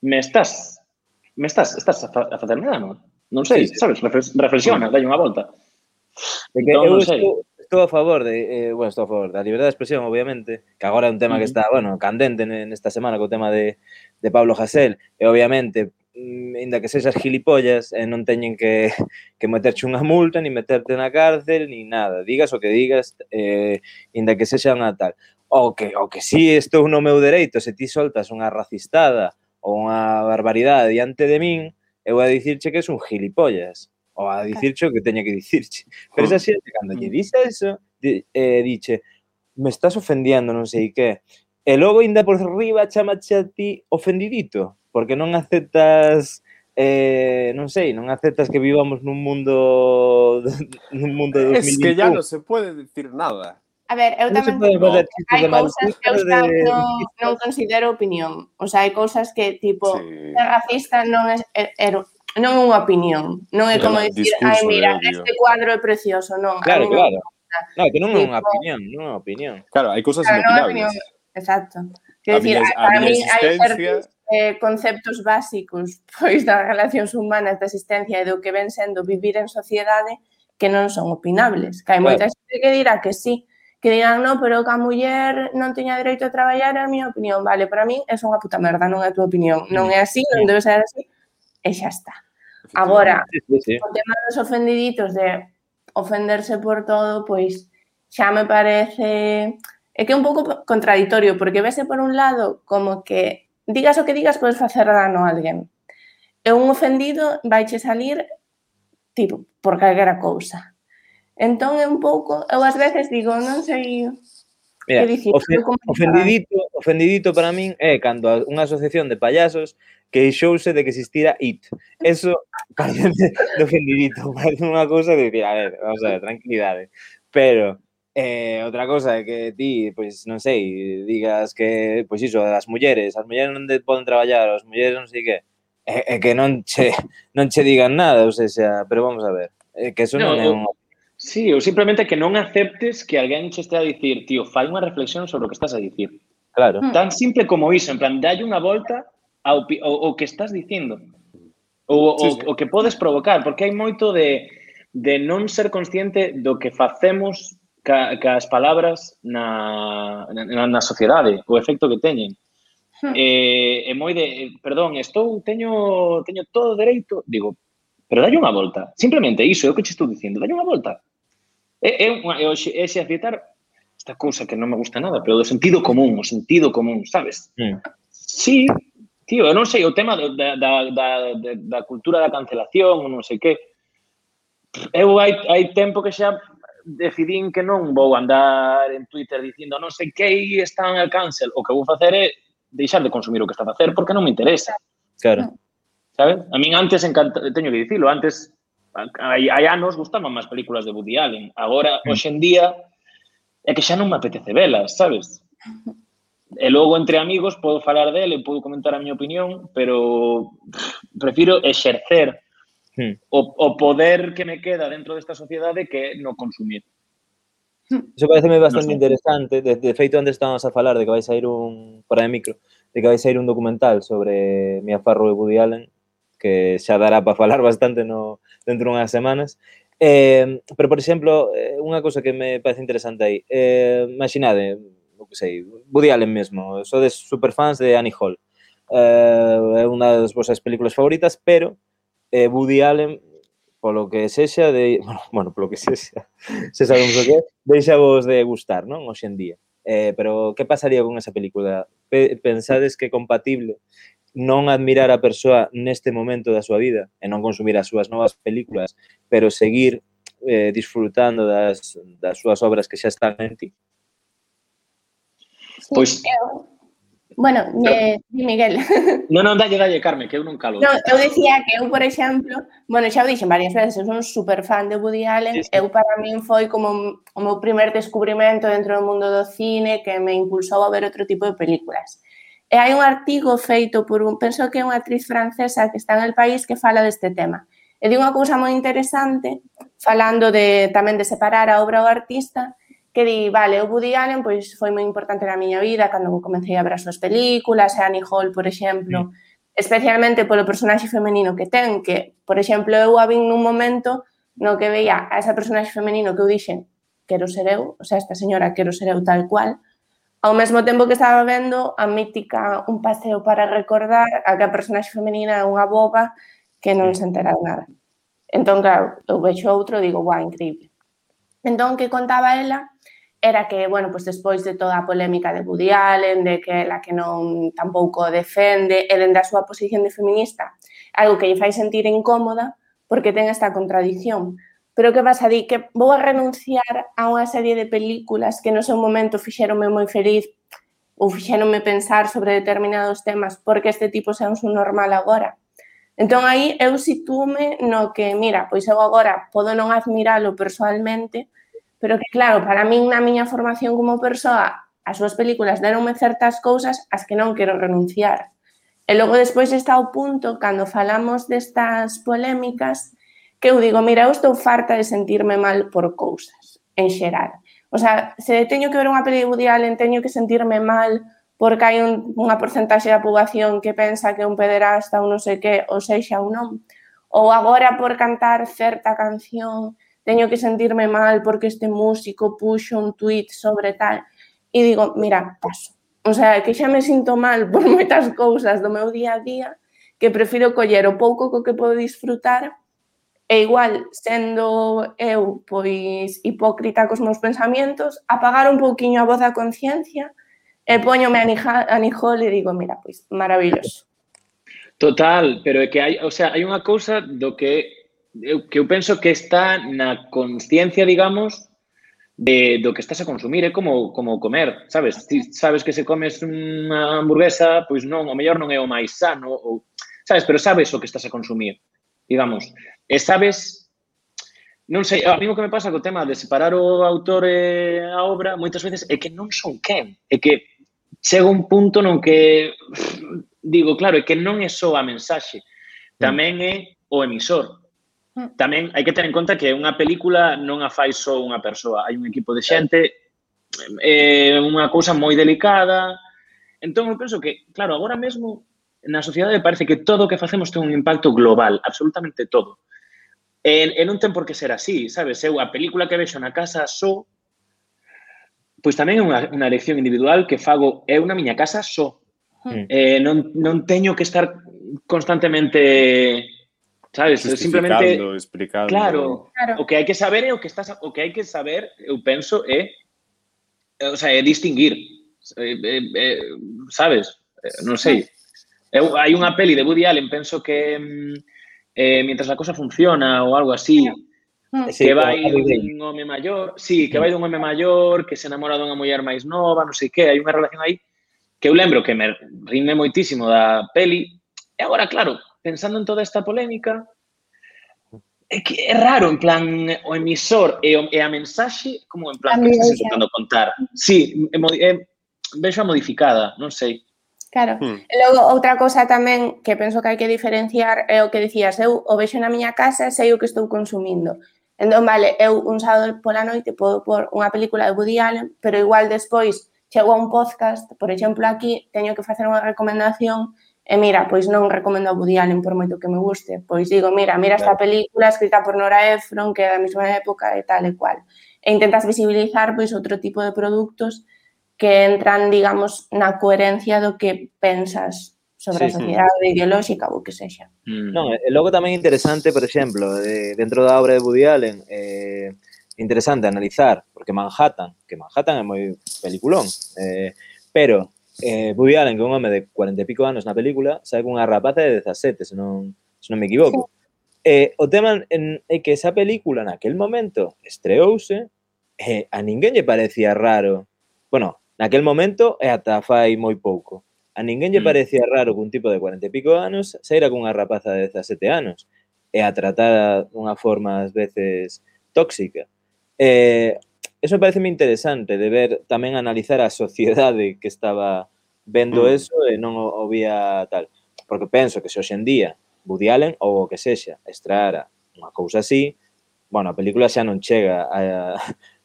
me estás me estás estás a, fa, a facerme dano. Non sei, sí, sí. sabes, reflexiona, dai unha volta. É que entón, eu, non sei. Estou, estou a favor de, eh, bueno, estou a favor da liberdade de expresión, obviamente, que agora é un tema que está, bueno, candente nesta semana co tema de, de Pablo Hasél, e obviamente mm, inda que sexas gilipollas e eh, non teñen que, que meterche unha multa, ni meterte na cárcel, ni nada. Digas o que digas, eh, inda que sexa unha tal. O que, o que si sí, estou no meu dereito, se ti soltas unha racistada ou unha barbaridade diante de min, eu a dicirche que és un gilipollas ou a dicirche o que teña que dicirche. Pero esa mm. xente, cando lle mm. dice eso, di, eh, diche, me estás ofendiendo, non sei que. E logo, ainda por riba, chamache a ti ofendidito, porque non aceptas eh, non sei, non aceptas que vivamos nun mundo nun mundo de 2021. Es que ya non se pode dicir nada. A ver, eu tamén no digo, hai cousas que eu de... non, non considero opinión. O sea, hai cousas que, tipo, sí. ser racista non é, é, er, er, non é unha opinión, non é como claro, dicir, ai mira, este cuadro é precioso, non. Claro, non claro. Non, que non é unha opinión, non é unha opinión. Claro, hai cousas claro, inopinables. Exacto. Quer dicir, para mí hai certos eh, conceptos básicos pois das relacións humanas da existencia e do que ven sendo vivir en sociedade que non son opinables. Que hai claro. moita xente que dirá que sí, que dirán, no, pero que a muller non teña dereito a traballar, é a miña opinión. Vale, para mí é unha puta merda, non é a tua opinión. Non é mm. así, non debe ser así e xa está. Agora, sí, sí, sí. o tema dos ofendiditos de ofenderse por todo, pois xa me parece... É que é un pouco contradictorio, porque vese por un lado como que digas o que digas podes facer dano a alguén. E un ofendido vaiche salir tipo por calquera cousa. Entón é un pouco, eu ás veces digo, non sei, Mira, dicir, ofen ofendidito, ofendidito para min é cando unha asociación de payasos queixouse de que existira IT. Eso, caliente de ofendidito, parece unha cousa de dicir, a ver, vamos a ver, tranquilidade. Pero, Eh, outra cosa é que ti, pois, non sei, digas que, pois iso, das mulleres, as mulleres non poden traballar, as mulleres non sei que, é, é que non che, non che digan nada, ou sea, pero vamos a ver, é que eso no, non é unha Sí, ou simplemente que non aceptes que alguén che estea a dicir, tío, fai unha reflexión sobre o que estás a dicir. Claro. Mm. Tan simple como iso, en plan, dalle unha volta ao, ao, ao que estás dicindo. O sí, sí. o que podes provocar, porque hai moito de, de non ser consciente do que facemos ca, ca as palabras na, na, na sociedade, o efecto que teñen. Hmm. Eh, é moi de, perdón, estou, teño, teño todo dereito, digo, pero dalle unha volta. Simplemente iso, é o que che estou dicindo, dalle unha volta. É, é, é, é ese aceitar esta cousa que non me gusta nada, pero do sentido común, o sentido común, sabes? Mm. Sí, tío, eu non sei, o tema da, da, da, da cultura da cancelación, non sei que, eu hai, hai tempo que xa decidín que non vou andar en Twitter dicindo non sei que está en el cancel. O que vou facer é deixar de consumir o que está a facer porque non me interesa. Claro. Mm. Sabes? A min antes encanta, teño que dicilo, antes hai, hai anos gustaban máis películas de Woody Allen. Agora, mm. hoxe en día, é que xa non me apetece velas, sabes? E logo entre amigos podo falar dele, podo comentar a miña opinión, pero pff, prefiro exercer hmm. o, o poder que me queda dentro desta sociedade que no consumir. Eso pareceme bastante no interesante. De, de feito, antes estábamos a falar de que vais a ir un... para de micro, de que vais a ir un documental sobre Mia Farrow e Woody Allen que xa dará para falar bastante no, dentro de unhas semanas. Eh, pero, por exemplo, eh, unha cousa que me parece interesante aí. Eh, imaginade, o que sei, Woody Allen mesmo, sodes superfans de Annie Hall. Eh, é unha das vosas películas favoritas, pero eh, Woody Allen, polo que sexa, de, bueno, polo que sexa, se sabemos o que deixa vos de gustar, non? Hoxe en día. Eh, pero que pasaría con esa película? Pe pensades que é compatible non admirar a persoa neste momento da súa vida e non consumir as súas novas películas, pero seguir eh, disfrutando das, das súas obras que xa están en ti. Sí, pois... Eu, bueno, eh, eh, Miguel. Non, non, dalle, dalle, Carmen, que eu non calo. No, eu decía que eu, por exemplo, bueno, xa o dixen varias veces, eu son super fan de Woody Allen, sí, sí. eu para min foi como o meu primer descubrimento dentro do mundo do cine que me impulsou a ver outro tipo de películas. E hai un artigo feito por un, penso que é unha actriz francesa que está en el país que fala deste tema. E di unha cousa moi interesante, falando de tamén de separar a obra ao artista, que di, vale, o Woody Allen pois foi moi importante na miña vida cando comecei a ver as súas películas, e Annie Hall, por exemplo, especialmente polo personaxe femenino que ten, que, por exemplo, eu a vin nun momento no que veía a esa personaxe femenino que eu dixen, quero ser eu, o sea, esta señora quero ser eu tal cual, ao mesmo tempo que estaba vendo a mítica Un paseo para recordar a que a personaxe femenina é unha boba que non se entera de nada. Entón, claro, eu vexo outro e digo, guau, increíble. Entón, que contaba ela era que, bueno, pues despois de toda a polémica de Woody Allen, de que ela que non tampouco defende, e dende a súa posición de feminista, algo que lle fai sentir incómoda, porque ten esta contradicción Pero que pasa, di que vou a renunciar a unha serie de películas que no seu momento fixeronme moi feliz ou fixeronme pensar sobre determinados temas porque este tipo sea un normal agora. Entón aí eu sitúome no que, mira, pois eu agora podo non admiralo persoalmente, pero que claro, para min na miña formación como persoa as súas películas deronme certas cousas as que non quero renunciar. E logo despois está o punto, cando falamos destas polémicas, que eu digo, mira, eu estou farta de sentirme mal por cousas, en xeral. O sea, se teño que ver unha peli de Woody Allen, teño que sentirme mal porque hai un, unha porcentaxe da poboación que pensa que un pederasta ou non sei que, ou sexa ou non. Ou agora por cantar certa canción teño que sentirme mal porque este músico puxo un tweet sobre tal. E digo, mira, paso. O sea, que xa me sinto mal por moitas cousas do meu día a día que prefiro coller o pouco co que podo disfrutar e igual, sendo eu pois hipócrita cos meus pensamentos, apagar un pouquiño a voz da conciencia e poñome a, nija, a nijol e digo, mira, pois, maravilloso. Total, pero é que hai, o sea, hai unha cousa do que eu, que eu penso que está na conciencia, digamos, de, do que estás a consumir, é como como comer, sabes? Ti sabes que se comes unha hamburguesa, pois non, o mellor non é o máis sano ou sabes, pero sabes o que estás a consumir, digamos. E sabes, non sei, a mí o que me pasa co tema de separar o autor e a obra, moitas veces é que non son quen, é que chega un punto non que digo, claro, é que non é só a mensaxe, mm. tamén é o emisor. Mm. Tamén hai que ter en conta que unha película non a fai só unha persoa, hai un equipo de xente, eh, é unha cousa moi delicada. Entón, eu penso que, claro, agora mesmo na sociedade parece que todo o que facemos ten un impacto global, absolutamente todo. Uh E, e non ten por que ser así, sabes? Eu a película que vexo na casa só pois tamén é unha, unha elección individual que fago eu na miña casa só. Mm. Eh, non, non teño que estar constantemente sabes, simplemente explicando. Claro, claro, o que hai que saber é o que estás o que hai que saber, eu penso é o sea, é distinguir. É, é, é, sabes? Eh, non sei. Eu, hai unha peli de Woody Allen, penso que mm, eh, mientras la cosa funciona o algo así. Sí, que vai dun home maior, sí, que vai dun home maior, que se enamora dunha muller máis nova, non sei que, hai unha relación aí que eu lembro que me rime moitísimo da peli. E agora, claro, pensando en toda esta polémica, é que é raro, en plan, o emisor e, o, e a mensaxe, como en plan, que estás intentando contar. Sí, é, é, eh, vexo a modificada, non sei. Claro. Hmm. E logo, outra cosa tamén que penso que hai que diferenciar é o que dicías, eu o vexo na miña casa e sei o que estou consumindo. Entón, vale, eu un sábado pola noite podo pôr unha película de Woody Allen, pero igual despois chego a un podcast, por exemplo, aquí, teño que facer unha recomendación e mira, pois non recomendo a Woody Allen por moito que me guste, pois digo, mira, mira esta película escrita por Nora Ephron, que é da mesma época e tal e cual. E intentas visibilizar pois outro tipo de produtos que entran, digamos, na coherencia do que pensas sobre sí, a sociedade sí. ideolóxica ou que sexa. Mm. Non, e logo tamén interesante, por exemplo, de, dentro da obra de Woody Allen, eh, interesante analizar, porque Manhattan, que Manhattan é moi peliculón, eh, pero eh, Woody Allen, que é un home de 40 e pico anos na película, sabe cunha rapaza de 17, se non, se non me equivoco. Sí. Eh, o tema en, é que esa película naquel momento estreouse e eh, a ninguén lle parecía raro. Bueno, Naquel momento e ata fai moi pouco. A ninguén lle mm. parecía raro que un tipo de 40 e pico anos saíra cunha rapaza de 17 anos e a tratar dunha forma ás veces tóxica. Eh, eso parece interesante de ver tamén analizar a sociedade que estaba vendo mm. eso e non o, o vía tal. Porque penso que se hoxe en día Woody Allen ou o que sexa extraara unha cousa así, bueno, a película xa non chega a,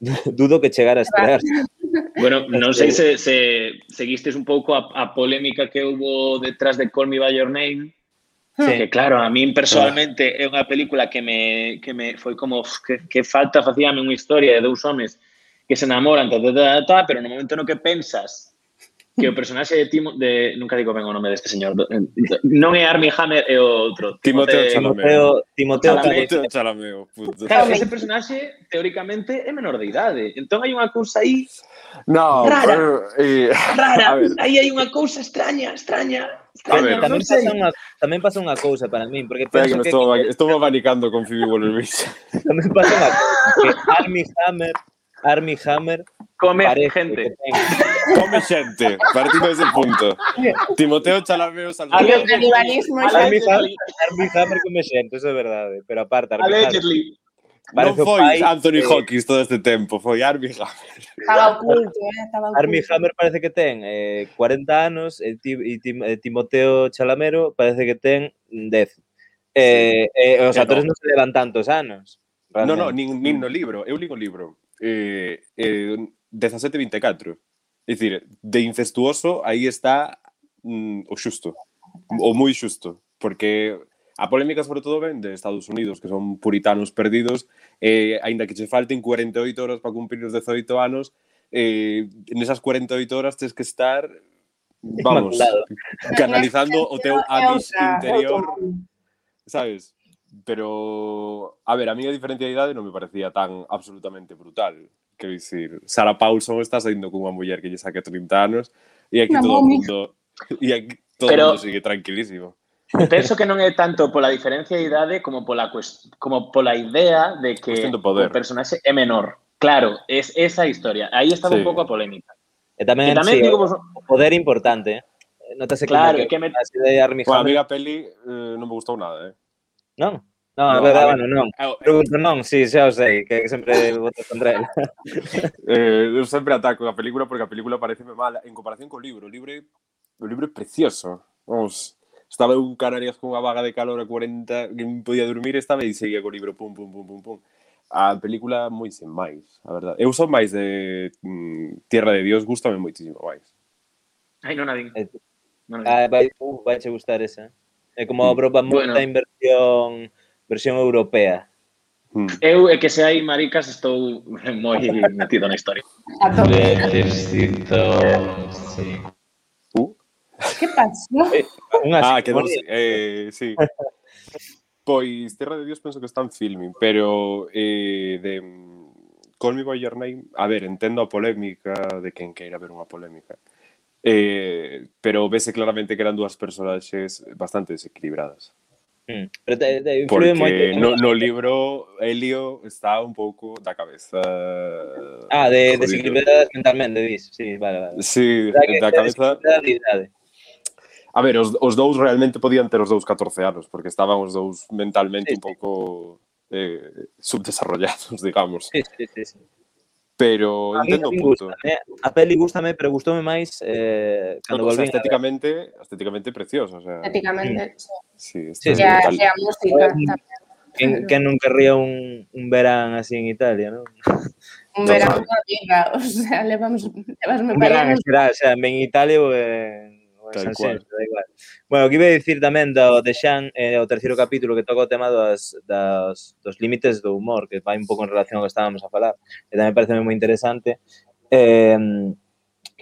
dudo que chegara a estrearse. Bueno, non sei se, se seguistes un pouco a, a polémica que hubo detrás de Call Me By Your Name, Sí. Que claro, a min personalmente é unha película que me, que me foi como que, que falta facíame unha historia de dous homes que se enamoran, ta, ta, ta, ta, pero no momento no que pensas que o personaxe de Timo de nunca digo ben o nome deste señor, non é Armie Hammer é o outro, Timoteo Chalameo. Timoteo, Timoteo Chalameo. Claro, ese personaxe teóricamente é menor de idade. Entón hai unha cousa aí No, Rara. eh, rara. Aí hai unha cousa extraña, extraña, A extraña, ver, tamén sei. pasa unha tamén pasa unha cousa para min, porque espera que penso me que, estou, estou abanicando con Phoebe Waller-Bridge. tamén pasa unha cousa, que Armie Hammer, Armie Hammer Come gente. Come xente, partindo dese punto. Timoteo Chalameo xa Armie. Hammer, come xente, eso é verdade, pero aparte Armie Hammer. Parece non foi pai, Anthony eh, Hawkins todo este tempo, foi Armie Hammer. Estaba oculto, eh, estaba oculto. Armie Hammer parece que ten eh, 40 anos e, ti, e, ti, e eh, Timoteo Chalamero parece que ten 10. Eh, sí. eh, eh os actores non se levan tantos anos. Realmente. No, no, nin, nin no libro. Eu li o libro. Eh, eh, 17-24. É dicir, de incestuoso aí está mm, o xusto. O moi xusto. Porque A polémica sobre todo ven de Estados Unidos, que son puritanos perdidos, eh, aínda que che falten 48 horas para cumprir os 18 anos, eh, nesas 48 horas tens que estar, vamos, canalizando o teu abis interior, sabes? Pero, a ver, a mí a diferencia de idade non me parecía tan absolutamente brutal. Quero dicir, Sara Paulson está saindo cunha muller que lle saque 30 anos e aquí Una todo o mundo... E aquí todo o mundo sigue tranquilísimo. Penso que non é tanto pola diferencia de idade como pola cuest... como pola idea de que de poder. o personaxe é menor. Claro, es esa a historia. Aí estaba Sí. un pouco a polémica. E tamén, E tamén sí, digo, vos, o poder importante, eh? Notase Claro, como que me- de Armie Bueno, a mí a peli eh, non me gustou nada, eh. Non? Non, No, a verdade, bueno, non. Pregunto, non, sí, xa o sei, que sempre voto contra él. eh, eu sempre ataco a película porque a película parece mala en comparación co libro. O libro, o libro é precioso. Vamos, estaba eu Canarias con unha vaga de calor a 40 que non podía dormir, estaba e seguía co libro pum pum pum pum pum. A película moi sen máis, a verdade. Eu son máis de mm, Tierra de Dios, gustame moitísimo máis. Ai, non a vin. Eh, non a vin. Ah, vai, uh, vai che gustar esa. É como a mm. propa bueno. en versión versión europea. Mm. Eu é que se hai maricas estou moi metido na historia. A tope. Necesito sí. Que pasó? Eh, ah, que non, eh, sí. Pois Terra de Dios penso que está en filming, pero eh, de mm, Call Me By Your Name, a ver, entendo a polémica de quen queira ver unha polémica, eh, pero vese claramente que eran dúas personaxes bastante desequilibradas. Mm. Pero te, te Porque moito. no, no libro Helio está un pouco da cabeza Ah, de desequilibradas mentalmente, dis. Sí, vale, vale. Sí, da, da cabeza realidade. A ver, os, os dous realmente podían ter os dous 14 anos, porque estaban os dous mentalmente sí, un pouco eh, subdesarrollados, digamos. Sí, sí, sí. sí. Pero a entendo o punto. Gustame, a peli gustame, pero gustoume máis eh, cando no, volvín. Estéticamente, estéticamente precioso. O sea, estéticamente, mm. sí. Sí, sí, sí, a, Que, a música tamén. Quen, quen non querría un, un verán así en Italia, non? Un verán no, toda o sea, levamos, levasme. Un verán, será, o sea, en Italia... en Tal San Senso, da igual. Bueno, que iba a dicir tamén do de Xan, eh, o terceiro capítulo que toca o tema das, das, dos límites do humor, que vai un pouco en relación ao que estábamos a falar, e tamén parece moi interesante. Eh,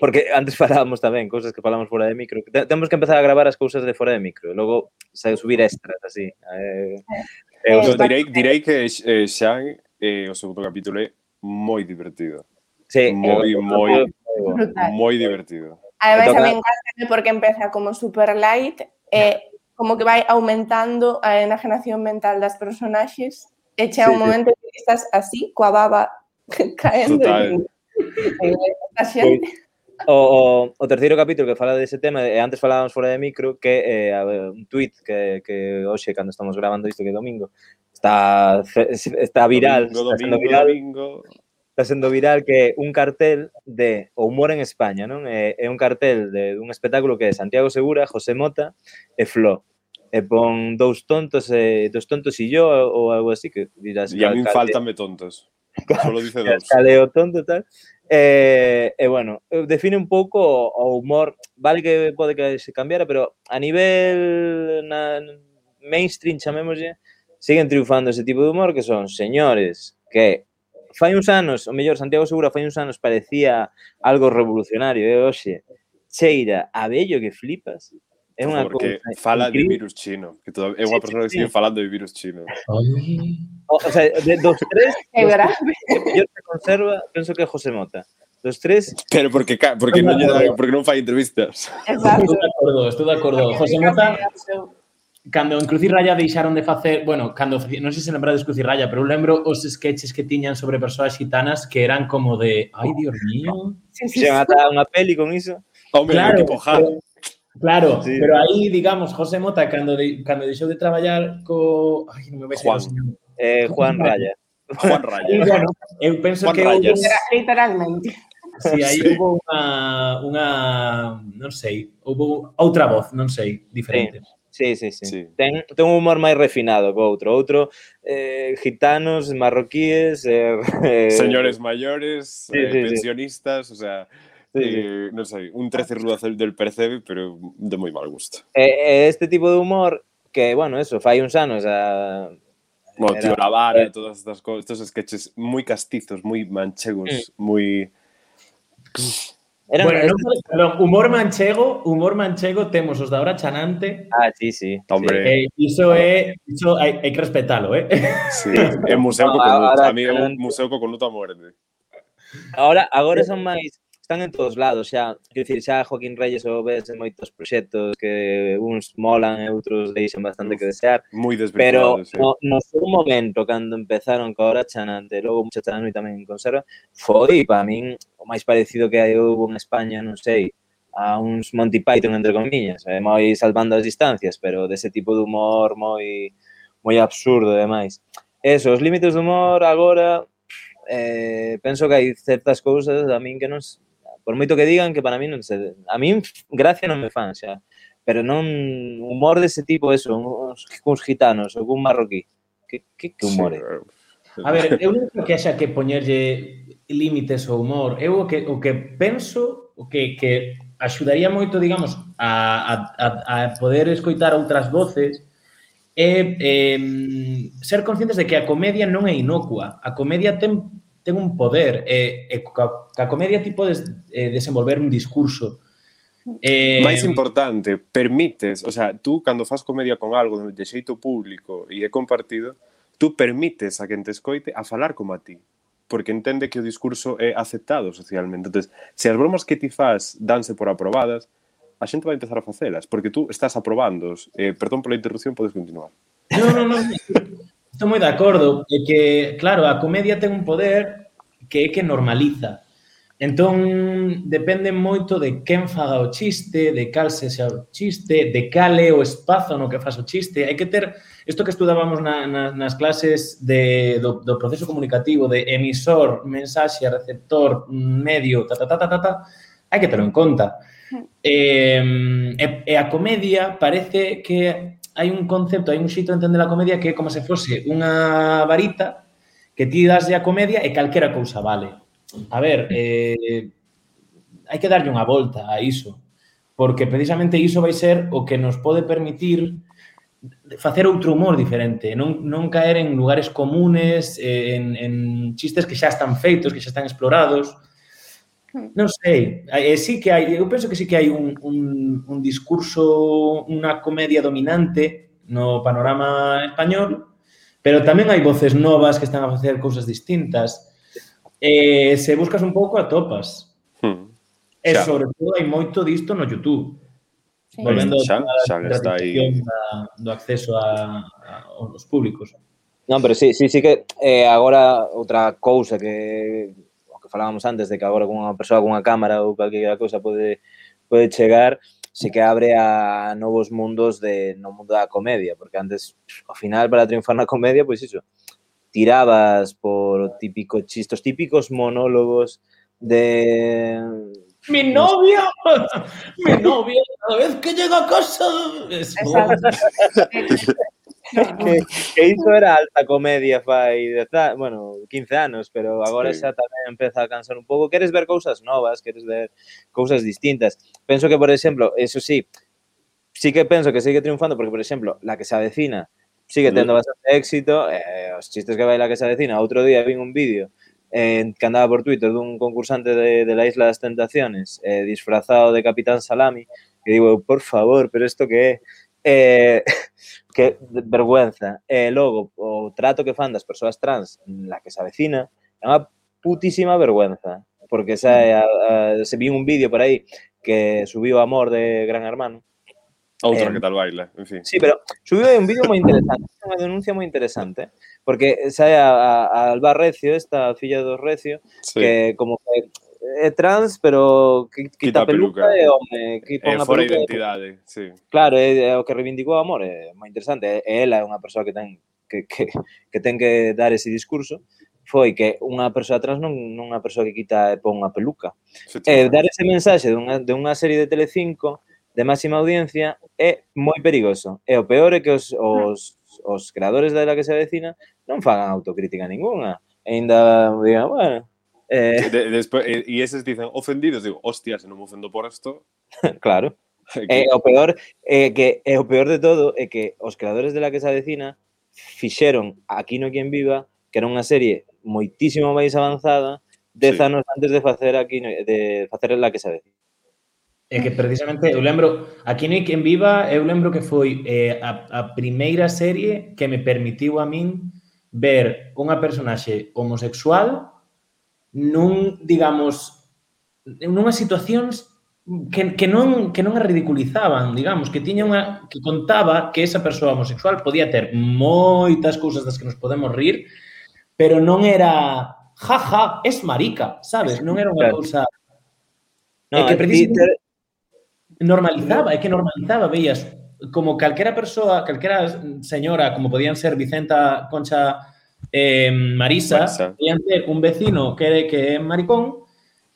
porque antes falábamos tamén cousas que falamos fora de micro. Temos que empezar a gravar as cousas de fora de micro, e logo se subir extras así. Eh, eh, os... Eh, direi, direi que eh, Xan eh, o segundo capítulo é moi divertido. Sí, moi, moi, moi divertido. Ademais, toca... a mí encanta porque empeza como super light e como que vai aumentando a enajenación mental das personaxes e chega sí, un momento que estás así, coa baba caendo. Total. E, xente. O, o, o terceiro capítulo que fala dese tema, e antes falábamos fora de micro, que eh, un tweet que, que hoxe, cando estamos grabando isto que é domingo, está, está viral, domingo, está domingo, viral. Domingo está sendo viral que un cartel de O humor en España, non? É, eh, é un cartel de un espectáculo que é Santiago Segura, José Mota e Flo. E pon dous tontos e dos tontos e yo ou algo así que dirás. E a min faltanme tontos. Solo dice dos. Caleo tonto tal. E, e bueno, eh, define un pouco o humor, vale que pode que se cambiara, pero a nivel na mainstream chamémoslle, siguen triunfando ese tipo de humor que son señores que fai uns anos, o mellor Santiago Segura fai uns anos parecía algo revolucionario, e hoxe cheira a bello que flipas. É unha porque cousa fala de increíble. virus chino. Que toda, é unha Sí, persona que sigue sí. falando de virus chino. O, o sea, de, dos tres, É grave. tres, o mellor que conserva, penso que é José Mota. Dos tres, Pero porque, porque, non, porque non fai entrevistas. Exacto. Estou de acordo, estou de acordo. José Mota, cando en Raya deixaron de facer, bueno, cando non sei se lembrades Raya, pero eu lembro os sketches que tiñan sobre persoas xitanas que eran como de, ai, dios mío. Sí, sí, se mata unha peli con iso. Hombre, claro, que pojado. Claro, sí. pero aí, digamos, José Mota, cando, de, cando deixou de traballar co... Ai, non me vais Juan, eh, Juan Raya. Juan Raya. E, bueno, eu penso Juan que... Rayas. Hubo... Literalmente. Si, sí, aí sí. houve unha, unha, non sei, houve outra voz, non sei, diferente. Sí. Sí, sí. Sí. Ten, ten un humor máis refinado co outro. Outro, eh, gitanos, marroquíes, eh, eh, Señores mayores, Sí, eh, sí, sí. pensionistas, o sea, Sí, sí. eh, non sei, un 13 rudas del percebe, pero de moi mal gusto. Este tipo de humor que, bueno, eso, fai uns anos a... Bueno, tío, Era- la vara, todas estas cosas, estos sketches muy castizos, muy manchegos, muy... Bueno, non, perdón, humor manchego, humor manchego temos os da hora chanante. Ah, sí, sí. Hombre. Eh, iso é, iso hai, hai que respetalo, eh? Sí, é museo No, coconuto. A mí é museo coconuto a muerte. Ahora, agora son máis están en todos lados, xa, quero dicir, xa Joaquín Reyes o ves en moitos proxectos que uns molan e outros deixan bastante Uf, que desear. Moi Pero sí. no, no seu momento, cando empezaron co Hora Chanante, logo Mucha chanante e tamén en Conserva, foi para min o máis parecido que hai houve en España, non sei, a uns Monty Python, entre comillas, eh, moi salvando as distancias, pero dese tipo de humor moi moi absurdo e demais. Eso, os límites do humor agora eh, penso que hai certas cousas a min que non, Por moito que digan que para mí non se, a mí gracia non me fan, xa. Pero non humor dese tipo, eso, uns, uns gitanos ou un marroquí. Que, que, que humor é? Sí. A ver, eu non creo que haxa que poñerlle límites ao humor. Eu o que, o que penso, o que, que axudaría moito, digamos, a, a, a poder escoitar outras voces, é eh, ser conscientes de que a comedia non é inocua. A comedia ten ten un poder e, e ca, ca comedia ti podes eh, desenvolver un discurso Eh, máis importante, permites, o sea, tú cando faz comedia con algo de xeito público e é compartido, tú permites a quen te escoite a falar como a ti, porque entende que o discurso é aceptado socialmente. Entonces, se as bromas que ti faz danse por aprobadas, a xente vai empezar a facelas, porque tú estás aprobando, Eh, perdón pola interrupción, podes continuar. No, no, no. Estou moi de acordo, é que, claro, a comedia ten un poder que é que normaliza. Entón, depende moito de quen faga o chiste, de cal se xa o chiste, de cal é o espazo no que faz o chiste. Hai que ter, isto que estudábamos na, na, nas clases de, do, do proceso comunicativo de emisor, mensaxe, receptor, medio, ta, ta, ta, ta, ta, ta hai que terlo en conta. E, eh, eh e a comedia parece que hai un concepto, hai un xito de entender a comedia que é como se fose unha varita que ti daslle a comedia e calquera cousa vale. A ver, eh, hai que darlle unha volta a iso, porque precisamente iso vai ser o que nos pode permitir facer outro humor diferente, non, non caer en lugares comunes, en, en chistes que xa están feitos, que xa están explorados, Non sei, eh, sí que hai, eu penso que sí que hai un, un, un discurso, unha comedia dominante no panorama español, pero tamén hai voces novas que están a facer cousas distintas. Eh, se buscas un pouco, atopas. Hmm. E xa. sobre todo hai moito disto no YouTube. Sí. Volvendo xa, xa está aí. Da, do acceso a, a, aos públicos. Non, pero sí, sí, sí que eh, agora outra cousa que falábamos antes de que agora con unha persoa con unha cámara ou calquera cousa pode pode chegar, sí que abre a novos mundos de no mundo da comedia, porque antes ao final para triunfar na comedia, pois iso, tirabas por típico chistos, típicos monólogos de Mi novia, mi novia, cada vez que llega a casa... Es. que, que iso era alta comedia fai, bueno, 15 anos, pero agora Sí. xa tamén empeza a cansar un pouco. Queres ver cousas novas, queres ver cousas distintas. Penso que, por exemplo, eso sí, sí que penso que sigue triunfando, porque, por exemplo, La que se avecina sigue tendo bastante éxito, eh, os chistes que vai La que se avecina, outro día vin un vídeo eh, que andaba por Twitter dun concursante de, de la Isla das Tentaciones eh, disfrazado de Capitán Salami, que digo, por favor, pero isto que é? Eh, que vergüenza. E logo, o trato que fan das persoas trans na que se avecina é unha putísima vergüenza. Porque xa, a, a, se vi un vídeo por aí que subiu Amor de Gran Hermano. Outra Eh, que tal baila, en fin. Sí, pero subiu un vídeo moi interesante, unha denuncia moi interesante, porque sae a, a, a Alba Recio, esta filla do Recio, Sí. que como que é trans, pero que, quita, quita a peluca, peluca. e home, que eh, pon é, fora peluca, identidade, sí. Claro, é, é o que reivindicou o amor, é moi interesante, e ela é unha persoa que ten que, que, que ten que dar ese discurso foi que unha persoa trans non, non unha persoa que quita e pon unha peluca. E dar ese mensaxe dunha, de unha serie de Telecinco de máxima audiencia é moi perigoso. E o peor é que os, os, os creadores da que se avecina non fagan autocrítica ninguna. E ainda digan, bueno, Eh... De, despois, e, eh, e eses dicen ofendidos, digo, hostia, se non me ofendo por isto. claro. Que... Eh, o peor eh, que eh, o peor de todo é que os creadores de la que se avecina fixeron Aquí no quien viva, que era unha serie moitísimo máis avanzada, dez sí. anos antes de facer aquí de facer la que se avecina. É que precisamente eu lembro, aquí no quen viva, eu lembro que foi eh, a, a primeira serie que me permitiu a min ver unha personaxe homosexual nun, digamos, nunhas situacións que, que, non, que non a ridiculizaban, digamos, que tiña unha, que contaba que esa persoa homosexual podía ter moitas cousas das que nos podemos rir, pero non era jaja, ja, es marica, sabes? Non era unha cousa no, é que precisamente normalizaba, é que normalizaba, veías como calquera persoa, calquera señora, como podían ser Vicenta Concha eh, Marisa, Marisa, Ter un vecino que, de, que é maricón,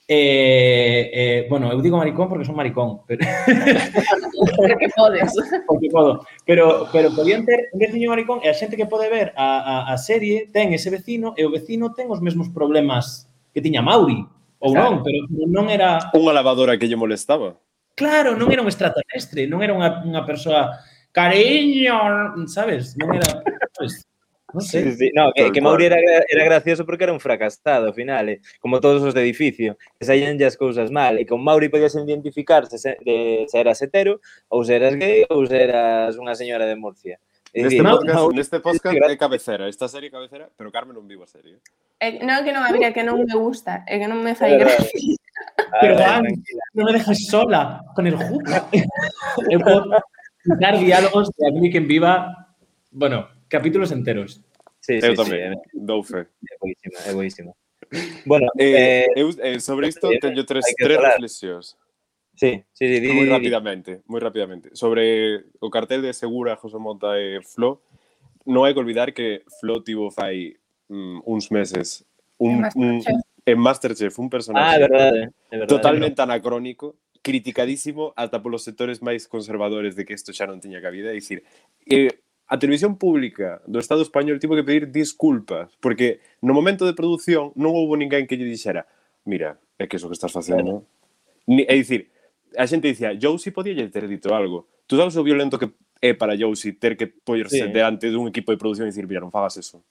Eh, eh, bueno, eu digo maricón porque son maricón, pero porque podes. Porque podo. Pero, pero podían ter un veciño maricón e a xente que pode ver a, a, a serie ten ese vecino e o vecino ten os mesmos problemas que tiña Mauri, ou claro. non, pero non era... Unha lavadora que lle molestaba. Claro, non era un extraterrestre, non era unha, unha persoa cariño, sabes? Non era... Sabes? Non Sí, sei. sí, No, que, que. Mauri era, era gracioso porque era un fracasado, ao final, eh, como todos os de edificio, que saían as cousas mal, e con Mauri podías identificarse se, de, se eras hetero, ou se eras gay, ou se eras unha señora de Murcia. Neste podcast, neste podcast é cabecera. Esta serie cabecera, pero Carmen non vivo a serie. É, non é que non a mira, que non me gusta, é que non me fai gracia. Pero tranquila. non me dejes sola con el. Eu podo dar diálogos de que en viva, bueno, capítulos enteros. Sí, eu sí, tamén, sí, dou fe. É boísima, é boísima. Bueno, eh, eh, eu, eh, sobre isto teño tres, tres reflexións. Sí, sí, sí, di, moi rapidamente, moi rapidamente. Sobre o cartel de Segura, José Mota e eh, Flo, non hai que olvidar que Flo tivo fai mm, uns meses un, un, en Masterchef un personaje ah, é verdade, é verdade, totalmente verdade. anacrónico, criticadísimo ata polos sectores máis conservadores de que isto xa non tiña cabida, é dicir, eh, a televisión pública do Estado español tivo que pedir disculpas, porque no momento de produción non houbo ninguén que lle dixera mira, é que iso que estás facendo... Claro. Ni, é dicir, a xente dicía, Josie podía lle ter dito algo. Tú sabes o violento que é para Josie ter que poñerse sí. diante dun equipo de producción e dicir, mira, non fagas eso.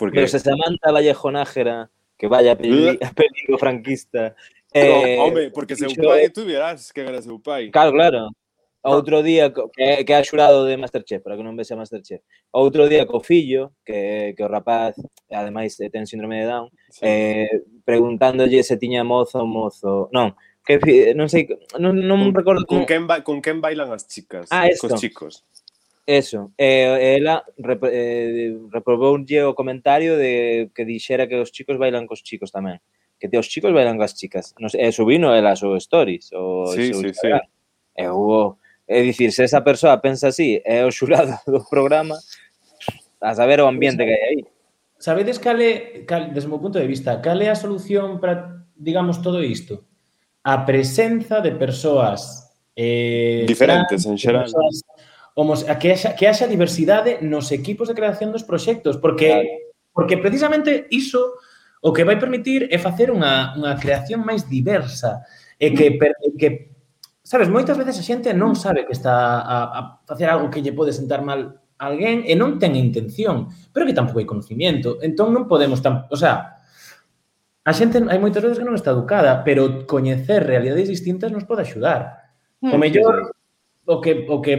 Porque... Pero se Samantha Vallejo Nájera, que vaya a pedir, a pedir o franquista... Eh, no, home, porque seu pai, tú verás que era seu pai. Claro, claro. Outro día que, que é xurado de Masterchef, para que non vese a Masterchef. Outro día co fillo, que, que o rapaz, ademais, eh, ten síndrome de Down, sí. eh, preguntándolle se tiña mozo ou mozo. Non, que eh, non sei, non, non con, recordo con como... quen ba, con quen bailan as chicas, ah, esto. cos chicos. Eso, eh, ela rep, eh, reprobounlle o comentario de que dixera que os chicos bailan cos chicos tamén. Que te os chicos bailan coas chicas. Non sei, e subino ela as stories, o sí, sí, Instagram. sí. E hubo É dicir, se esa persoa pensa así, é o xurado do programa, a saber o ambiente que hai aí. Sabedes cal é, cal, desde o meu punto de vista, cal é a solución para, digamos, todo isto? A presenza de persoas eh, diferentes trans, en xeral. Persoas, homos, a que haxa, que haxa diversidade nos equipos de creación dos proxectos, porque claro. porque precisamente iso o que vai permitir é facer unha, unha creación máis diversa e que, per, que sabes, moitas veces a xente non sabe que está a, a facer algo que lle pode sentar mal a alguén e non ten intención, pero que tampouco hai conocimiento. Entón non podemos tan, o sea, a xente hai moitas veces que non está educada, pero coñecer realidades distintas nos pode axudar. Hmm. O mellor o que o que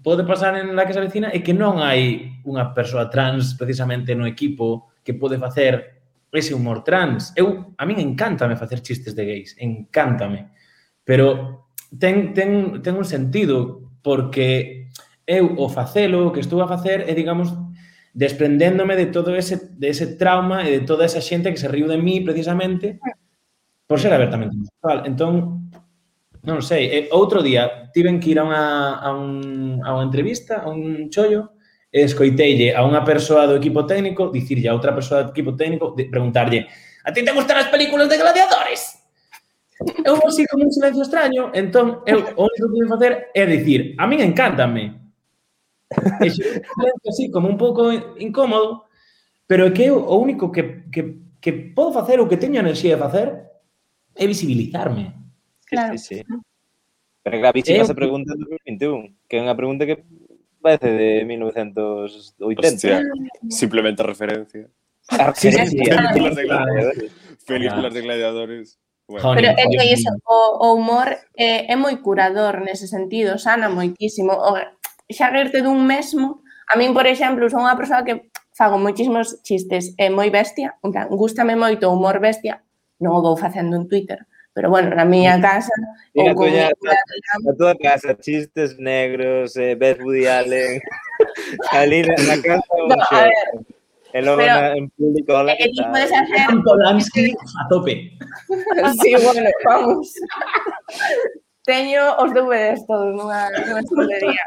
pode pasar en la casa vecina é que non hai unha persoa trans precisamente no equipo que pode facer ese humor trans. Eu a min encántame facer chistes de gays, encántame. Pero ten, ten, ten un sentido porque eu o facelo, o que estou a facer é, digamos, desprendéndome de todo ese, de ese trauma e de toda esa xente que se riu de mí precisamente ah. por ser abertamente homosexual. Entón, non sei, e outro día tiven que ir a unha, a, un, a unha entrevista, a un chollo, e escoiteille a unha persoa do equipo técnico, dicirlle a outra persoa do equipo técnico, de, preguntarlle, a ti te gustan as películas de gladiadores? Eu así como un silencio extraño, entón eu o único que vou facer é dicir, a min encántame. E silencio así como un pouco incómodo, pero é que eu o único que, que, que podo facer ou que teño enerxía de facer é visibilizarme. Claro. Sí, sí. Pero gravísima bicho, pregunta de 2021, que é unha pregunta que parece de 1980. Hostia, simplemente referencia. Ah, sí, sí, sí. Películas ah, eh. de gladiadores. Películas de gladiadores. Bueno, Pero é que iso, o, o humor é, é moi curador nese sentido, sana moitísimo. O, xa rirte dun mesmo, a min, por exemplo, son unha persoa que fago moitísimos chistes, é moi bestia, en plan, gústame moito o humor bestia, non o vou facendo en Twitter, pero bueno, na miña casa ou con miña a, tua casa, chistes negros, eh, Beth Woody Allen, ali na, na casa... No, a ver, Pero oro en público. Hola, ¿qué tal? Hacer... Polanski a tope. sí, bueno, vamos. Teño os dúbedes todos nunha, nunha escudería.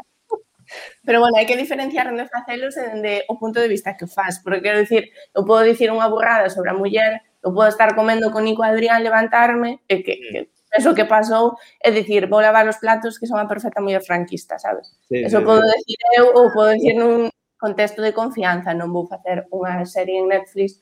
Pero bueno, hai que diferenciar onde facelos e dende o punto de vista que o faz, porque quero dicir, eu podo dicir unha burrada sobre a muller, eu podo estar comendo con Nico Adrián, levantarme, e que, que eso que pasou, é dicir, vou lavar os platos que son a perfecta muller franquista, sabes? Sí, eso podo sí. decir eu ou podo dicir nun, contexto de confianza, non vou facer unha serie en Netflix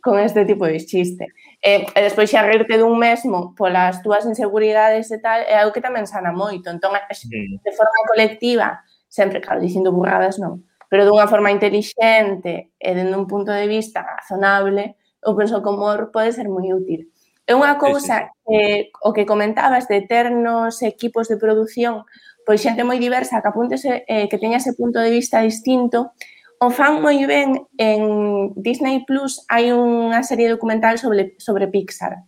con este tipo de chiste. E, e despois xa rirte dun mesmo polas túas inseguridades e tal, é algo que tamén sana moito. Entón, de forma colectiva, sempre, claro, dicindo burradas non, pero dunha forma intelixente e dende un punto de vista razonable, eu penso que o humor pode ser moi útil. É unha cousa que o que comentabas de ter nos equipos de produción pois xente moi diversa que apuntese, eh, que teña ese punto de vista distinto, o fan moi ben en Disney Plus hai unha serie documental sobre, sobre Pixar.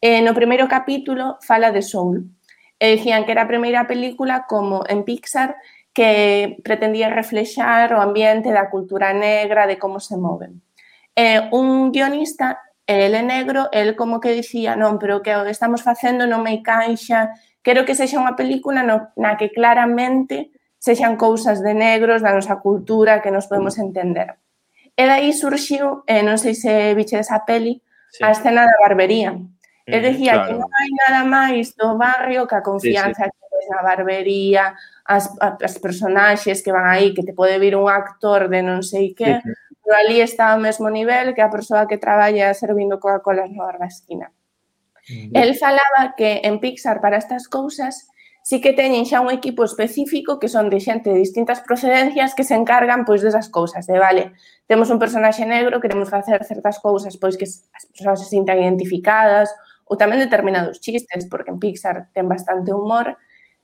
Eh, no primeiro capítulo fala de Soul. E dicían que era a primeira película como en Pixar que pretendía reflexar o ambiente da cultura negra, de como se moven. Eh, un guionista, el é negro, el como que dicía, non, pero que o que estamos facendo non me caixa, Quero que sexa unha película no, na que claramente sexan cousas de negros, da nosa cultura, que nos podemos entender. E dai surxiu, eh, non sei se biche esa peli, sí. a escena da barbería. El e decía claro. que non hai nada máis do barrio que a confianza sí, sí. que tens na barbería, as, as personaxes que van aí, que te pode vir un actor de non sei que, sí, sí. pero ali está ao mesmo nivel que a persoa que traballa servindo Coca-Cola na barra esquina. El falaba que en Pixar para estas cousas sí que teñen xa un equipo específico que son de xente de distintas procedencias que se encargan pois desas cousas, de vale, temos un personaxe negro, queremos facer certas cousas pois que as persoas se sintan identificadas ou tamén determinados chistes, porque en Pixar ten bastante humor.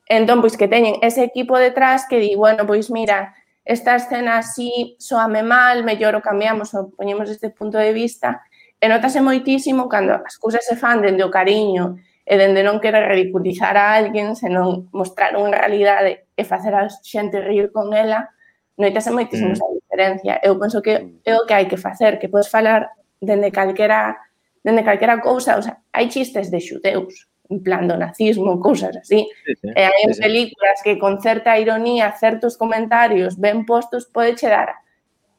Entón, pois que teñen ese equipo detrás que di, bueno, pois mira, esta escena así soame mal, mellor o cambiamos ou poñemos este punto de vista E notase moitísimo cando as cousas se fan dende o cariño e dende non querer ridiculizar a alguén, senón mostrar unha realidade e facer a xente rir con ela, notase moitísimo mm. esa diferencia. Eu penso que é o que hai que facer, que podes falar dende calquera dende calquera cousa, o sea, hai chistes de xudeus, en plan do nazismo, cousas así. Sí, sí, e hai sí, películas sí. que con certa ironía, certos comentarios ben postos, pode che dar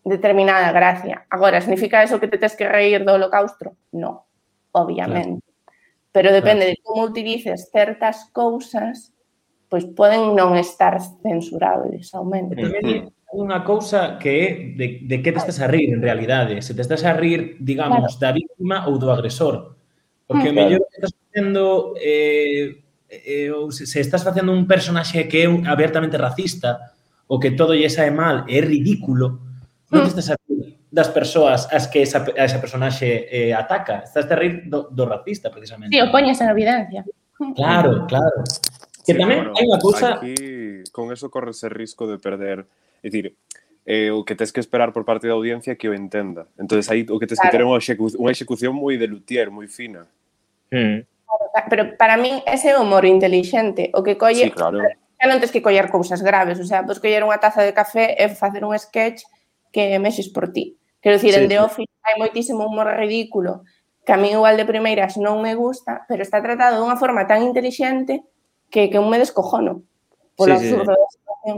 determinada gracia. Agora, significa eso que te tes que reír do holocausto? No, obviamente. Claro. Pero depende claro. de como utilices certas cousas, pois poden non estar censurables ao menos. Mm -hmm. Unha cousa que é de, de que te estás a rir, en realidade. Se te estás a rir, digamos, claro. da víctima ou do agresor. Porque mm, o mellor que estás facendo... Eh, eh, ou se, se estás facendo un personaxe que é un, abertamente racista, o que todo lle sae mal, é ridículo, Non estás a rir das persoas as que esa, a esa personaxe eh, ataca. Estás a rir do, do racista, precisamente. Sí, o poñas en evidencia. Claro, claro. Que sí, tamén bueno, hai unha cousa... Aquí, con eso corres el risco de perder... É dicir, eh, o que tens que esperar por parte da audiencia que o entenda. entonces aí o que tens claro. que ter é unha, execu unha execución moi de luthier, moi fina. Mm. Pero para mí ese é humor intelixente. O que colle... Sí, claro. Xa non tens que coller cousas graves, o sea, podes coller unha taza de café e facer un sketch que meses por ti. Quero dicir, sí, en The Office hai moitísimo humor ridículo que a mí igual de primeiras non me gusta, pero está tratado dunha forma tan intelixente que, que un me descojono polo sí, absurdo sí. da situación.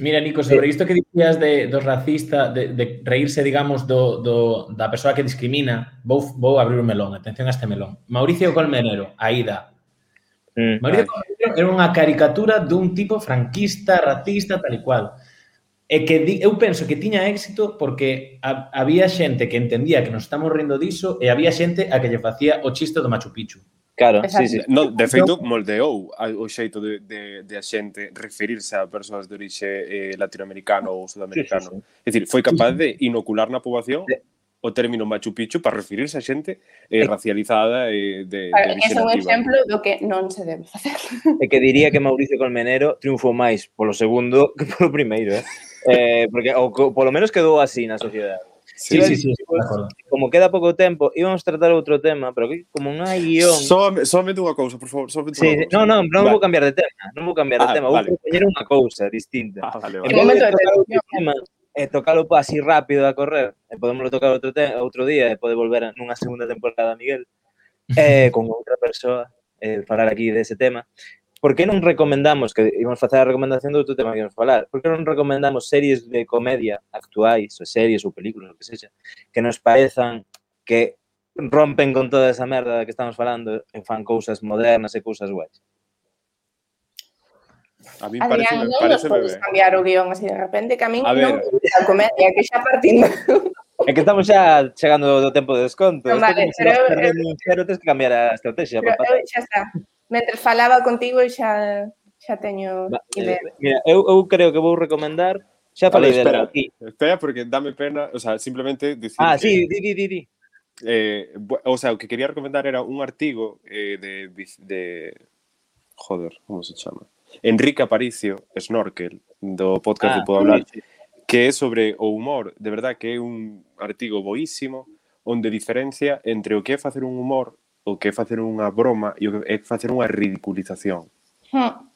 Mira, Nico, sobre isto que dicías de, dos racista, de, de reírse, digamos, do, do, da persoa que discrimina, vou, vou abrir un melón, atención a este melón. Mauricio Colmenero, Aida. Mm, Mauricio Colmenero era unha caricatura dun tipo franquista, racista, tal e cual. E que di, eu penso que tiña éxito porque a, había xente que entendía que nos estamos rindo diso e había xente a que lle facía o chiste do Machu Picchu. Claro, Exacto. sí, sí. No, de feito, moldeou o xeito de, de, de a xente referirse a persoas de orixe eh, latinoamericano ou sudamericano. Sí, sí, sí. É dicir, foi capaz de inocular na poboación o término Machu Picchu para referirse a xente eh, racializada e de, de eh, orixe nativa. É un exemplo do que non se debe facer. É que diría que Mauricio Colmenero triunfou máis polo segundo que polo primeiro, eh? eh, porque ou, polo menos quedou así na sociedade. Sí, sí, sí, sí, como queda pouco tempo, íbamos tratar outro tema, pero que como non hai guión... Só, só unha cousa, por favor. Só sí, no, no, non vale. vou cambiar de tema. Non vou cambiar ah, de tema, vale. vou propoñer unha cousa distinta. Ah, vale, vale. En momento de tema, e tocalo así rápido a correr, e podemos tocar outro, outro día, e pode volver nunha segunda temporada, Miguel, eh, con outra persoa, eh, falar aquí dese tema por que non recomendamos, que íbamos facer a recomendación do outro tema que íbamos falar, por que non recomendamos series de comedia actuais, ou series ou películas, o que sexa, que nos parezan que rompen con toda esa merda que estamos falando e fan cousas modernas e cousas guais? A mí parece, Adrián, non parece podes cambiar o guión así de repente, que a mí a non a comedia, que xa partindo. É que estamos xa chegando do tempo de desconto. No, vale, pero... Pero, pero, pero, pero, pero, pero, pero, pero, pero, pero, mentre falaba contigo xa xa teño idea. Eh, mira, eu, eu creo que vou recomendar Xa falei ver, espera, aquí. Espera, porque dame pena, o sea, simplemente dicir Ah, que, sí, di, di, di, di. Eh, o sea, o que quería recomendar era un artigo eh, de, de... Joder, como se chama? Enrique Aparicio, Snorkel, do podcast ah, de Puedo Hablar, sí. que é sobre o humor. De verdad que é un artigo boísimo onde diferencia entre o que é facer un humor o que é facer unha broma e o que é facer unha ridiculización. Hmm.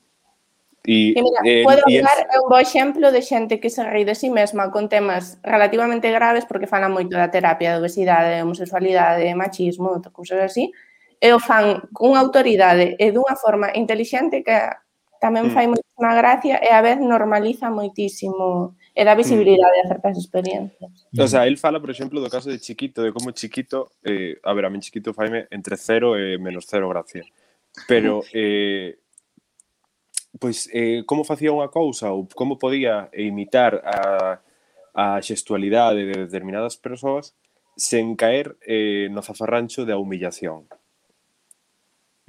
E, e mira, eh, podo e dar es... un bo exemplo de xente que se ri de si sí mesma con temas relativamente graves porque falan moito da terapia de obesidade, de homosexualidade, de machismo, de cousas así, e o fan cunha autoridade e dunha forma intelixente que tamén hm. fai moitísima gracia e a vez normaliza moitísimo e da visibilidade a certas experiencias. O sea, el fala, por exemplo, do caso de Chiquito, de como Chiquito, eh, a ver, a mí Chiquito faime entre cero e menos cero gracia. Pero, eh, pois, eh, como facía unha cousa ou como podía imitar a, a xestualidade de determinadas persoas sen caer eh, no zafarrancho da humillación.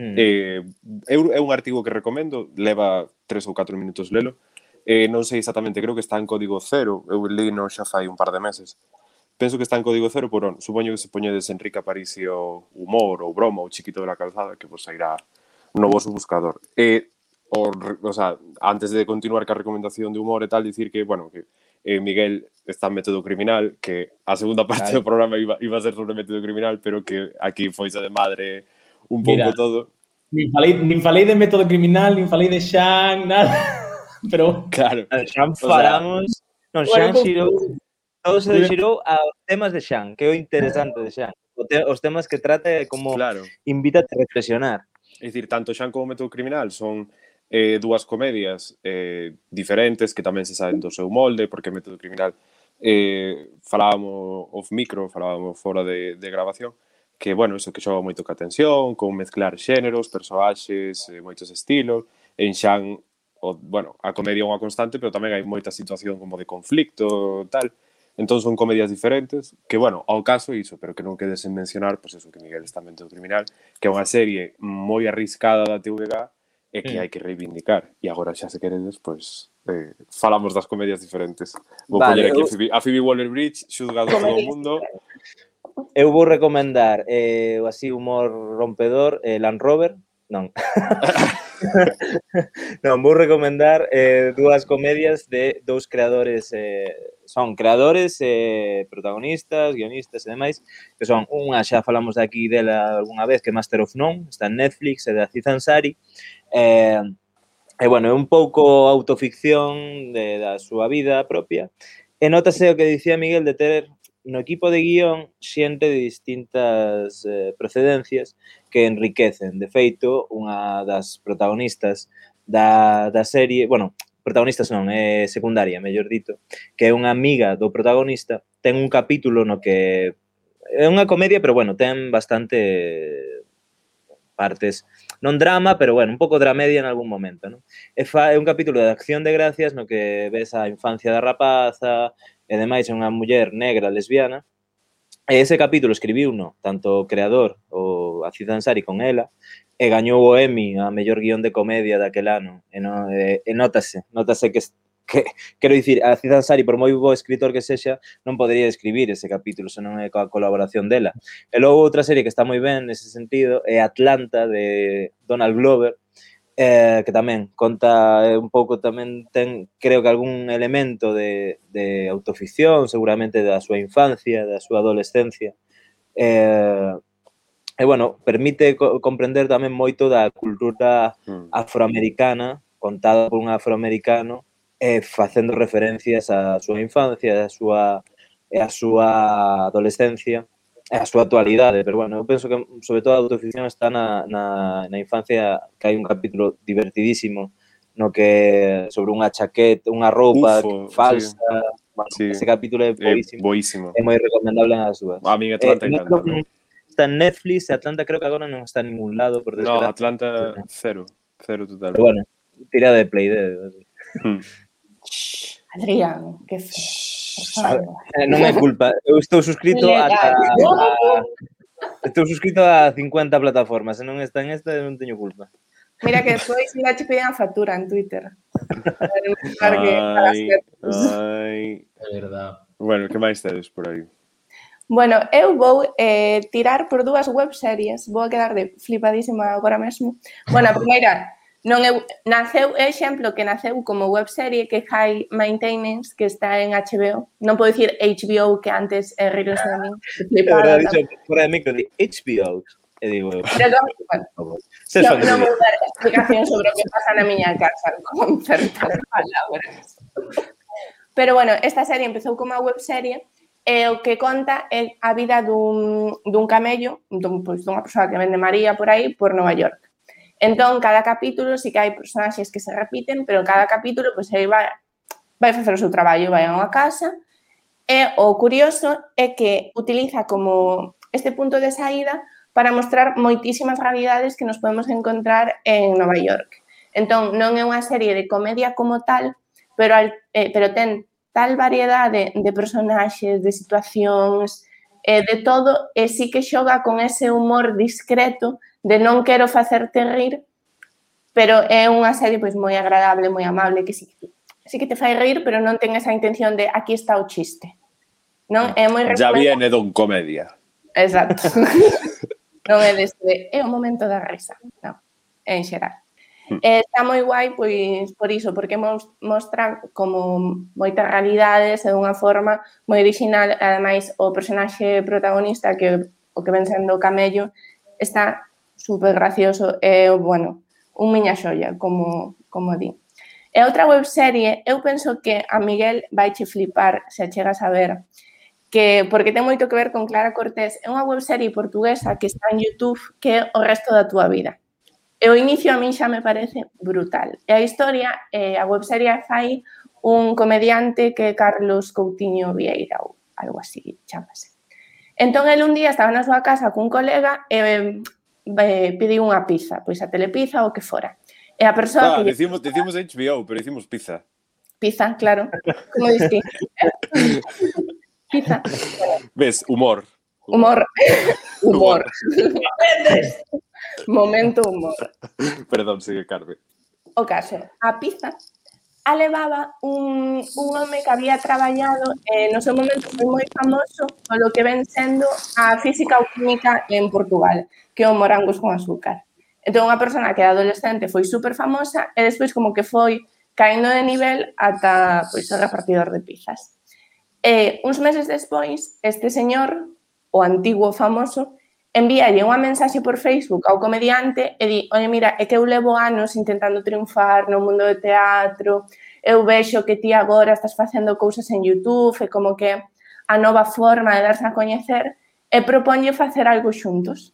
Mm. Eh, é un artigo que recomendo, leva tres ou catro minutos lelo, mm Eh, non sei exactamente, creo que está en código cero, eu li no xa fai un par de meses. Penso que está en código cero, pero supoño que se poñedes Enrique Aparicio Humor ou Broma ou Chiquito de la Calzada, que vos sairá no vosso buscador. E, o, o sea, antes de continuar ca recomendación de humor e tal, dicir que, bueno, que eh, Miguel está en método criminal, que a segunda parte claro. do programa iba, iba a ser sobre método criminal, pero que aquí foi de madre un pouco Mira, todo. Nin falei, nin falei de método criminal, nin falei de Xan, nada pero claro. Xan falamos, sea, non, Xan bueno, xirou, todo se xirou aos temas de Xan, que é o interesante de Xan. Te, os temas que trata é como claro. invítate a reflexionar. É dicir, tanto Xan como Método Criminal son eh, dúas comedias eh, diferentes que tamén se saen do seu molde, porque Método Criminal eh, falábamos off micro, falábamos fora de, de grabación, que, bueno, iso que xoga moito ca tensión, con mezclar xéneros, persoaxes, eh, moitos estilos, en Xan o, bueno, a comedia é unha constante, pero tamén hai moita situación como de conflicto, tal. Entón son comedias diferentes, que bueno, ao caso iso, pero que non quedes en mencionar, pois pues eso que Miguel está mente do criminal, que é unha serie moi arriscada da TVG e que mm. hai que reivindicar. E agora xa se queredes, pois eh, falamos das comedias diferentes. Vou vale, poñer aquí eu... a Phoebe, a Phoebe Waller-Bridge, xuzgado todo o mundo. Eu vou recomendar eh, así humor rompedor, eh, Land Rover, non. non, vou recomendar eh, dúas comedias de dous creadores eh, son creadores, eh, protagonistas, guionistas e demais, que son unha xa falamos de aquí dela algunha vez que Master of None, está en Netflix, é de Aziz Ansari, eh, e bueno, é un pouco autoficción de, da súa vida propia, E notase o que dicía Miguel de ter no equipo de guión xente de distintas eh, procedencias que enriquecen. De feito, unha das protagonistas da, da serie, bueno, protagonistas non, é secundaria, mellor dito, que é unha amiga do protagonista, ten un capítulo no que é unha comedia, pero bueno, ten bastante partes, non drama, pero bueno, un pouco dramedia en algún momento, non? É, fa, é un capítulo de acción de gracias no que ves a infancia da rapaza, e demais é unha muller negra lesbiana, E ese capítulo escribiu no, tanto o creador, o Aziz Ansari con ela, e gañou o Emmy a mellor guión de comedia daquel ano. E, no, e, e notase, notase que, que quero dicir, Aziz Ansari, por moi bo escritor que sexa, non podería escribir ese capítulo, senón é coa colaboración dela. E logo outra serie que está moi ben nese sentido é Atlanta, de Donald Glover, eh, que tamén conta eh, un pouco tamén ten creo que algún elemento de, de autoficción seguramente da súa infancia da súa adolescencia. Eh, e bueno permite co comprender tamén moito da cultura hmm. afroamericana contada por un afroamericano eh, facendo referencias á súa infancia á súa, á súa adolescencia a súa actualidade, pero bueno, eu penso que sobre todo a autoficción está na, na, na infancia que hai un capítulo divertidísimo no que sobre unha chaqueta, unha roupa Ufo, falsa, sí. Bueno, sí. ese capítulo é boísimo. Eh, boísimo. É moi recomendable nas súas. A mí Atlanta eh, encanta. Está en Netflix, Atlanta creo que agora non está en ningún lado, por desgracia. No, Atlanta cero, cero total. Pero bueno, tira de play de. Hmm. Adrián, que feo. Eh, non é culpa. Eu estou suscrito a Estou suscrito a 50 plataformas. Se non está en esta, non teño culpa. Mira que despois mira che piden a factura en Twitter. Para que, ai, ai. É verdade. Bueno, que máis tedes por aí? Bueno, eu vou eh, tirar por dúas webseries. Vou a quedar de flipadísima agora mesmo. Bueno, a primeira, Non é, naceu, é exemplo que naceu como webserie que High Maintenance, que está en HBO. Non podo dicir HBO, que antes é riros de mí. Eu era dicho fora de micro de HBO. E digo, Pero, bueno, se non, non vou dar explicación sobre o que pasa na miña casa con certas palabras. Pero bueno, esta serie empezou como a webserie e o que conta é a vida dun, dun camello, dun, pois, dunha persoa que vende María por aí, por Nova York. Entón, cada capítulo sí que hai personaxes que se repiten, pero cada capítulo pois, pues, aí vai, vai facer o seu traballo, vai a unha casa, e o curioso é que utiliza como este punto de saída para mostrar moitísimas realidades que nos podemos encontrar en Nova York. Entón, non é unha serie de comedia como tal, pero, eh, pero ten tal variedade de personaxes, de situacións, eh, de todo, e sí que xoga con ese humor discreto de non quero facerte rir, pero é unha serie pois moi agradable, moi amable, que sí, sí que te fai rir, pero non ten esa intención de aquí está o chiste. Non? É moi Ya viene don comedia. Exacto. non é deste, é o momento da risa, non, en xeral. E está moi guai pois por iso, porque mostra como moitas realidades de unha forma moi original, ademais o personaxe protagonista que o que ven sendo o camello está super gracioso e, bueno, un miña xoia, como, como di. E outra webserie, eu penso que a Miguel vai che flipar se a chegas a ver, que porque ten moito que ver con Clara Cortés. É unha webserie portuguesa que está en YouTube que é O resto da túa vida. E o inicio a min xa me parece brutal. E a historia, eh, a webserie fai un comediante que é Carlos Coutinho Vieira ou algo así, chamase. Entón, el un día estaba na súa casa cun colega e eh, pediu unha pizza, pois a telepizza ou que fora. E a persoa ah, que... Decimos, decimos HBO, pero dicimos pizza. Pizza, claro. Como dixi. pizza. Ves, humor. Humor. Humor. humor. Momento humor. Perdón, sigue Carmen. O caso, a pizza alevaba un, un home que había traballado eh, no seu momento foi moi famoso polo que ven sendo a física ou química en Portugal, que é o morangos con azúcar. Entón, unha persona que era adolescente foi super famosa e despois como que foi caindo de nivel ata pois, o repartidor de pizzas. E uns meses despois, este señor, o antigo famoso, envíalle unha mensaxe por Facebook ao comediante e di, oi, mira, é que eu levo anos intentando triunfar no mundo do teatro, eu vexo que ti agora estás facendo cousas en YouTube, e como que a nova forma de darse a coñecer, e propoñe facer algo xuntos.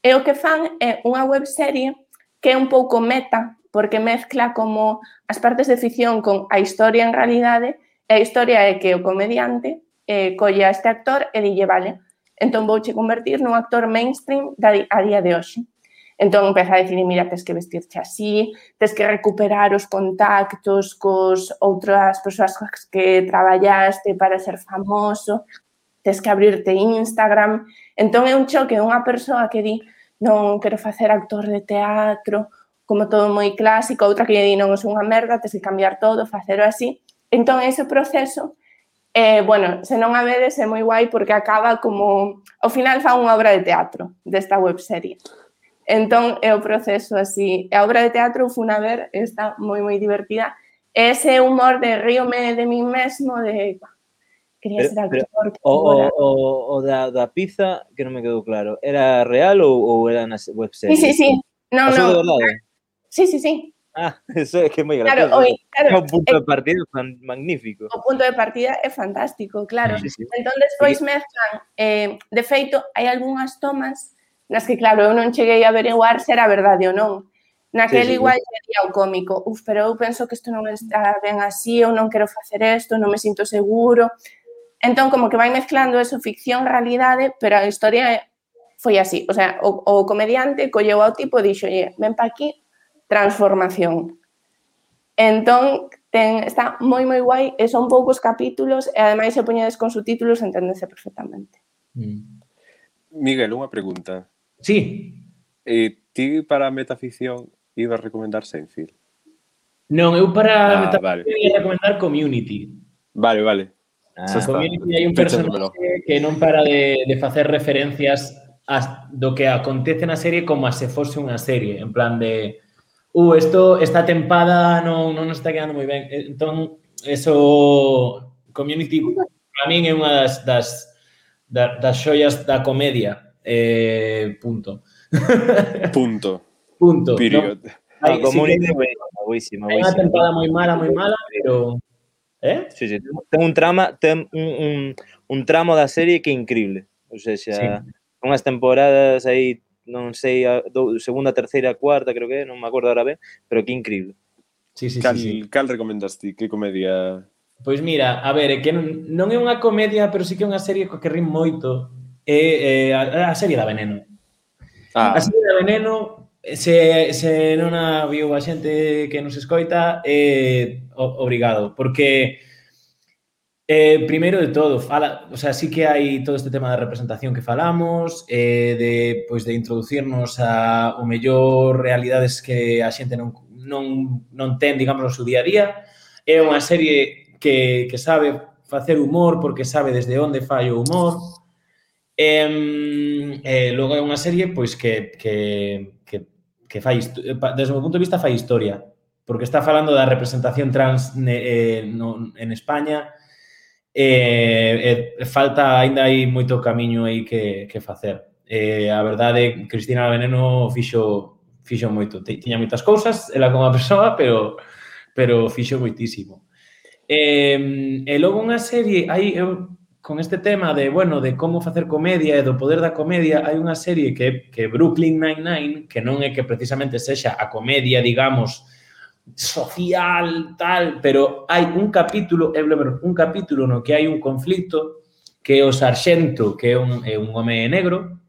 E o que fan é unha webserie que é un pouco meta, porque mezcla como as partes de ficción con a historia en realidade, e a historia é que o comediante eh, colle a este actor e dille, vale, entón vouche convertir nun actor mainstream da, a día de hoxe. Entón empeza a decidir, mira, tens que vestirte así, tens que recuperar os contactos cos outras persoas coas que traballaste para ser famoso, tens que abrirte Instagram. Entón é un choque, unha persoa que di, non quero facer actor de teatro, como todo moi clásico, outra que lle di, non, é unha merda, tens que cambiar todo, facelo así. Entón, ese proceso eh, bueno, se non a vedes é moi guai porque acaba como, ao final fa unha obra de teatro desta webserie. Entón, é o proceso así. A obra de teatro fun a ver, está moi, moi divertida. Ese humor de ríome de mí mesmo, de quería Pero- ser actor. pero O, o, o, o da, da pizza, que non me quedou claro. Era real ou, ou era na web Sí, sí, sí. No, Pasou de no. verdade? Sí, sí, sí. Ah, eso es que es muy gracioso. Claro, hoy, claro, es un punto de partida magnífico. O punto de partida é fantástico, claro. Sí, sí. Entón, despois sí. mezclan. Eh, de feito, hai algunhas tomas nas que, claro, eu non cheguei a averiguar se era verdade ou non. Naquel sí, sí, igual sería o cómico. Uf, pero eu penso que isto non está ben así, eu non quero facer isto, non me sinto seguro. Entón, como que vai mezclando eso, ficción, realidade, pero a historia foi así. O sea, o, o comediante colleu ao tipo e dixo, ven pa aquí, transformación. Entón, ten, está moi, moi guai e son poucos capítulos e ademais se poñedes con subtítulos enténdese perfectamente. Mm. Miguel, unha pregunta. Sí. Eh, ti para metaficción iba a recomendar Seinfeld? Non, eu para ah, metaficción vale. iba a recomendar Community. Vale, vale. Ah, community hai un personaje que non para de, de facer referencias as, do que acontece na serie como se fose unha serie, en plan de uh, esto, esta tempada non, non nos está quedando moi ben. Eh, entón, eso, community, para min é unha das, das, das, das xoias da comedia. Eh, punto. punto. punto. Period. No? Hai, ah, community, sí, buenísima, buenísima. É unha tempada moi mala, moi mala, pero... Eh? Sí, sí. Ten un trama, ten un, un, un tramo da serie que é increíble. O sea, xa, sí. unhas temporadas aí non sei a do, segunda, terceira, cuarta, creo que, non me acordo ahora ben, pero que increíble. Sí, sí, cal, sí, sí. cal recomendas ti? Que comedia? Pois mira, a ver, é que non, non é unha comedia, pero sí que é unha serie co que rin moito. É, é a, a serie da Veneno. Ah. A serie da Veneno, se, se non a viu a xente que nos escoita, é o, obrigado, porque Eh, primeiro de todo, fala, o sea, sí que hai todo este tema da representación que falamos, eh, de, pois, de introducirnos a o mellor realidades que a xente non, non, non ten, digamos, no seu día a día. É unha serie que, que sabe facer humor porque sabe desde onde fai o humor. Eh, eh, logo é unha serie pois que, que, que, que fai, eh, desde o meu punto de vista, fai historia, porque está falando da representación trans ne, eh, no, en España, E, e falta, aínda hai moito camiño aí que, que facer. eh, a verdade, Cristina Veneno fixo, fixo moito. Tiña moitas cousas, ela como persoa, pero, pero fixo moitísimo. E, e logo unha serie, hai, eu, con este tema de, bueno, de como facer comedia e do poder da comedia, hai unha serie que que Brooklyn Nine-Nine, que non é que precisamente sexa a comedia, digamos, social, tal, pero hai un capítulo, é un capítulo no que hai un conflicto que o sarxento, que é un, é un home negro,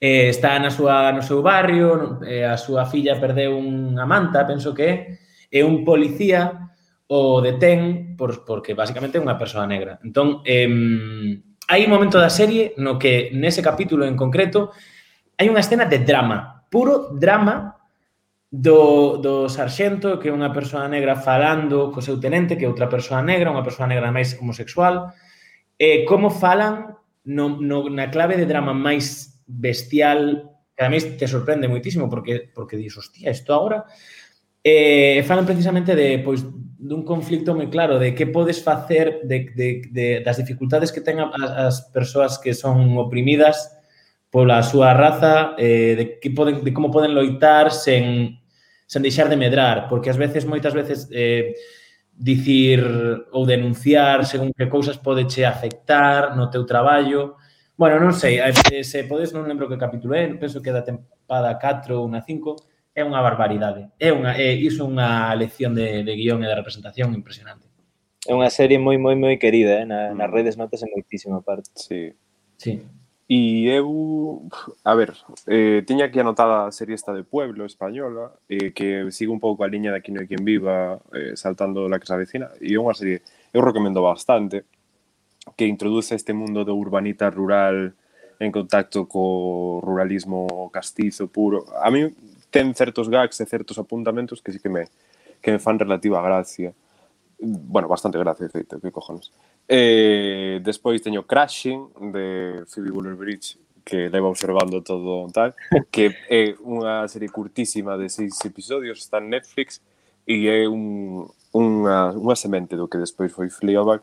eh, está na súa, no seu barrio, eh, a súa filla perdeu unha manta, penso que é, e un policía o detén por, porque basicamente é unha persoa negra. Entón, eh, hai un momento da serie no que nese capítulo en concreto hai unha escena de drama, puro drama do, do sarxento, que é unha persoa negra falando co seu tenente, que é outra persoa negra, unha persoa negra máis homosexual, e como falan no, no, na clave de drama máis bestial, que ademais te sorprende moitísimo, porque, porque dis, hostia, isto agora... Eh, falan precisamente de, pois, dun conflicto moi claro de que podes facer de, de, de das dificultades que ten as, as persoas que son oprimidas pola súa raza, eh, de, que poden, de como poden loitar sen sen deixar de medrar, porque ás veces, moitas veces, eh, dicir ou denunciar según que cousas pode che afectar no teu traballo. Bueno, non sei, se eh, podes, non lembro que capítulo é, penso que é da tempada 4 ou na 5, é unha barbaridade. É unha, é, iso unha lección de, de guión e de representación impresionante. É unha serie moi, moi, moi querida, eh? Na, mm. nas redes notase moitísimo parte. Sí. Sí. E eu, a ver, eh, tiña aquí anotada a serie esta de Pueblo española, eh, que sigue un pouco a liña de Aquí no hai quen viva, eh, saltando la que se avecina, e é unha serie, eu recomendo bastante, que introduce este mundo do urbanita rural en contacto co ruralismo castizo puro. A mí ten certos gags e certos apuntamentos que sí que me, que me fan relativa gracia. Bueno, bastante gracia, feito, que cojones. Eh, E despois teño Crashing de Phoebe Waller-Bridge que leva observando todo tal, que é unha serie curtísima de seis episodios, está en Netflix e é un, unha, unha semente do que despois foi Fleabag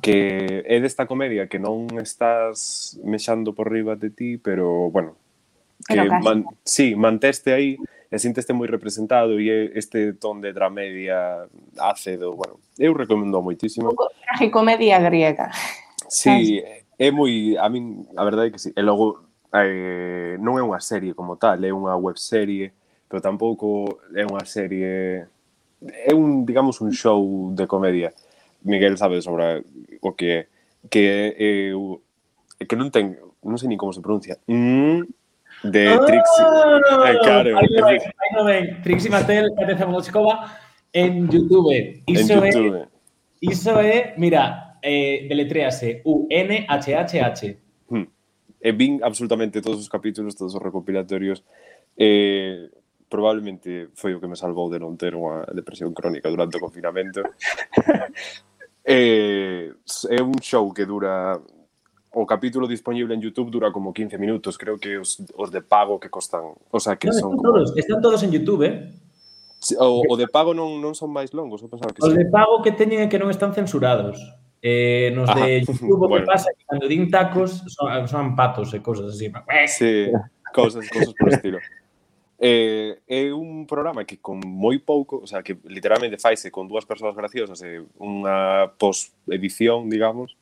que é desta comedia que non estás mexando por riba de ti, pero bueno, que pero man, sí, manteste aí e sinteste moi representado e eh, este ton de dramedia ácido, bueno, eu recomendo moitísimo. Tragicomedia griega. Sí, eh, é moi, a min, a verdade é que sí, e logo eh, non é unha serie como tal, é unha webserie, pero tampouco é unha serie é un, digamos, un show de comedia. Miguel sabe sobre o que é, que é, eh, é que non ten, non sei ni como se pronuncia. Mm, de oh, Trixie. Eh, claro. Ahí lo ven, ahí lo ven. Trixie Mattel, Patricia Molochkova, en YouTube. Iso en YouTube. Es, hizo es, mira, eh, deletréase, U-N-H-H-H. Hmm. Eh, absolutamente todos os capítulos, todos os recopilatorios. Eh, probablemente foi o que me salvou de non ter unha depresión crónica durante o confinamento. eh, é un show que dura o capítulo disponible en YouTube dura como 15 minutos, creo que os, os de pago que costan, o sea, que no, son están, como... todos, están todos en YouTube, eh? O, o de pago non, non son máis longos, eu pensaba que Os sí. de pago que teñen é que non están censurados. Eh, nos Ajá. de ah, YouTube bueno. o que pasa que cando din tacos son, son patos e cosas así. Sí, cosas, cosas por estilo. Eh, é un programa que con moi pouco, o sea, que literalmente faise con dúas persoas graciosas e unha post-edición, digamos,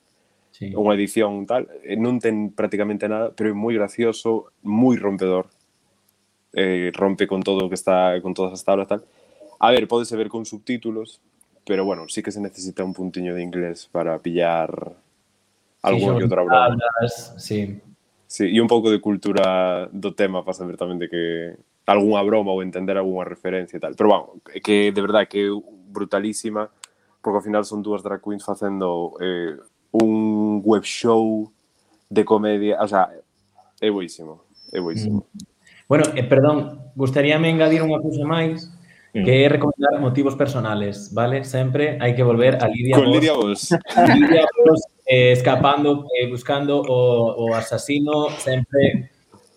sí. unha edición tal, eh, non ten prácticamente nada, pero é moi gracioso, moi rompedor. Eh, rompe con todo o que está con todas as tablas tal. A ver, pódese ver con subtítulos, pero bueno, sí que se necesita un puntiño de inglés para pillar algo sí, que outro abrazo. Sí. Sí, e un pouco de cultura do tema para saber tamén de que algunha broma ou entender algunha referencia e tal. Pero, bueno, que de verdade que é brutalísima, porque ao final son dúas drag queens facendo eh, un web show de comedia, o sea, é boísimo, é boísimo. Mm. Bueno, eh, perdón, gustaríame engadir unha cousa máis, mm. que é recomendar motivos personales, vale? Sempre hai que volver a Lidia Con Vos. Lidia Vos. Lidia Vos eh, escapando, eh, buscando o, o asasino, sempre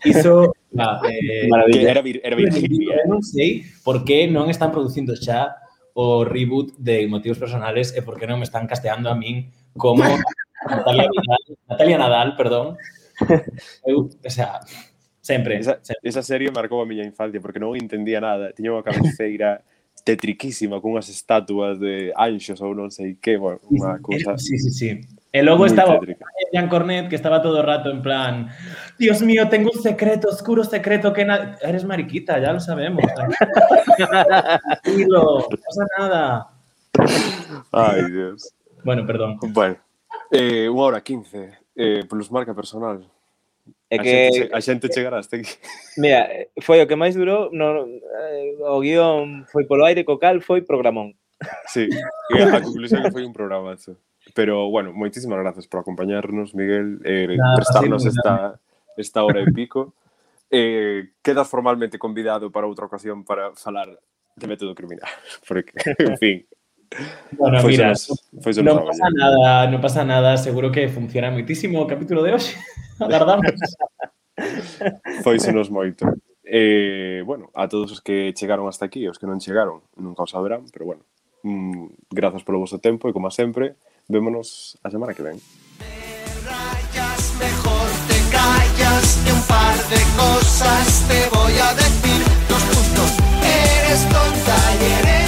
iso Va, eh, que era, vir, era Virginia. Non sei por que non están producindo xa o reboot de motivos personales eh, e por que non me están casteando a min como Natalia Nadal, Natalia Nadal, perdón. O sea, sempre, Esa, sempre. esa serie marcou a miña infancia porque non entendía nada. Tiña unha cabeceira tetriquísima con unhas estatuas de anxos ou non sei que, bueno, unha cousa Sí, sí, sí. E logo estaba tétrica. Jean Cornet que estaba todo o rato en plan Dios mío, tengo un secreto, oscuro secreto que na... Eres mariquita, ya lo sabemos. Tranquilo, no pasa nada. Ai, Dios. Bueno, perdón. Bueno, Eh, unha hora 15, eh, plus marca personal. É que... A xente, a xente chegará hasta aquí. Mira, foi o que máis durou, no, eh, o guión foi polo aire, co cal foi programón. Sí, e a conclusión que foi un programazo. Pero, bueno, moitísimas grazas por acompañarnos, Miguel, eh, Nada, prestarnos esta, esta hora e pico. eh, quedas formalmente convidado para outra ocasión para falar de método criminal, porque, en fin, Bueno, foi mira, foi non pasa nada, non pasa nada, seguro que funciona moitísimo o capítulo de hoxe. Agardamos. Foi nos moito. Eh, bueno, a todos os que chegaron hasta aquí, os que non chegaron, nunca o saberán, pero bueno, mm, grazas polo vosso tempo e como sempre, vémonos a semana que ven. rayas, mejor te callas que un par de cosas te voy a decir. Dos puntos, eres tonta y eres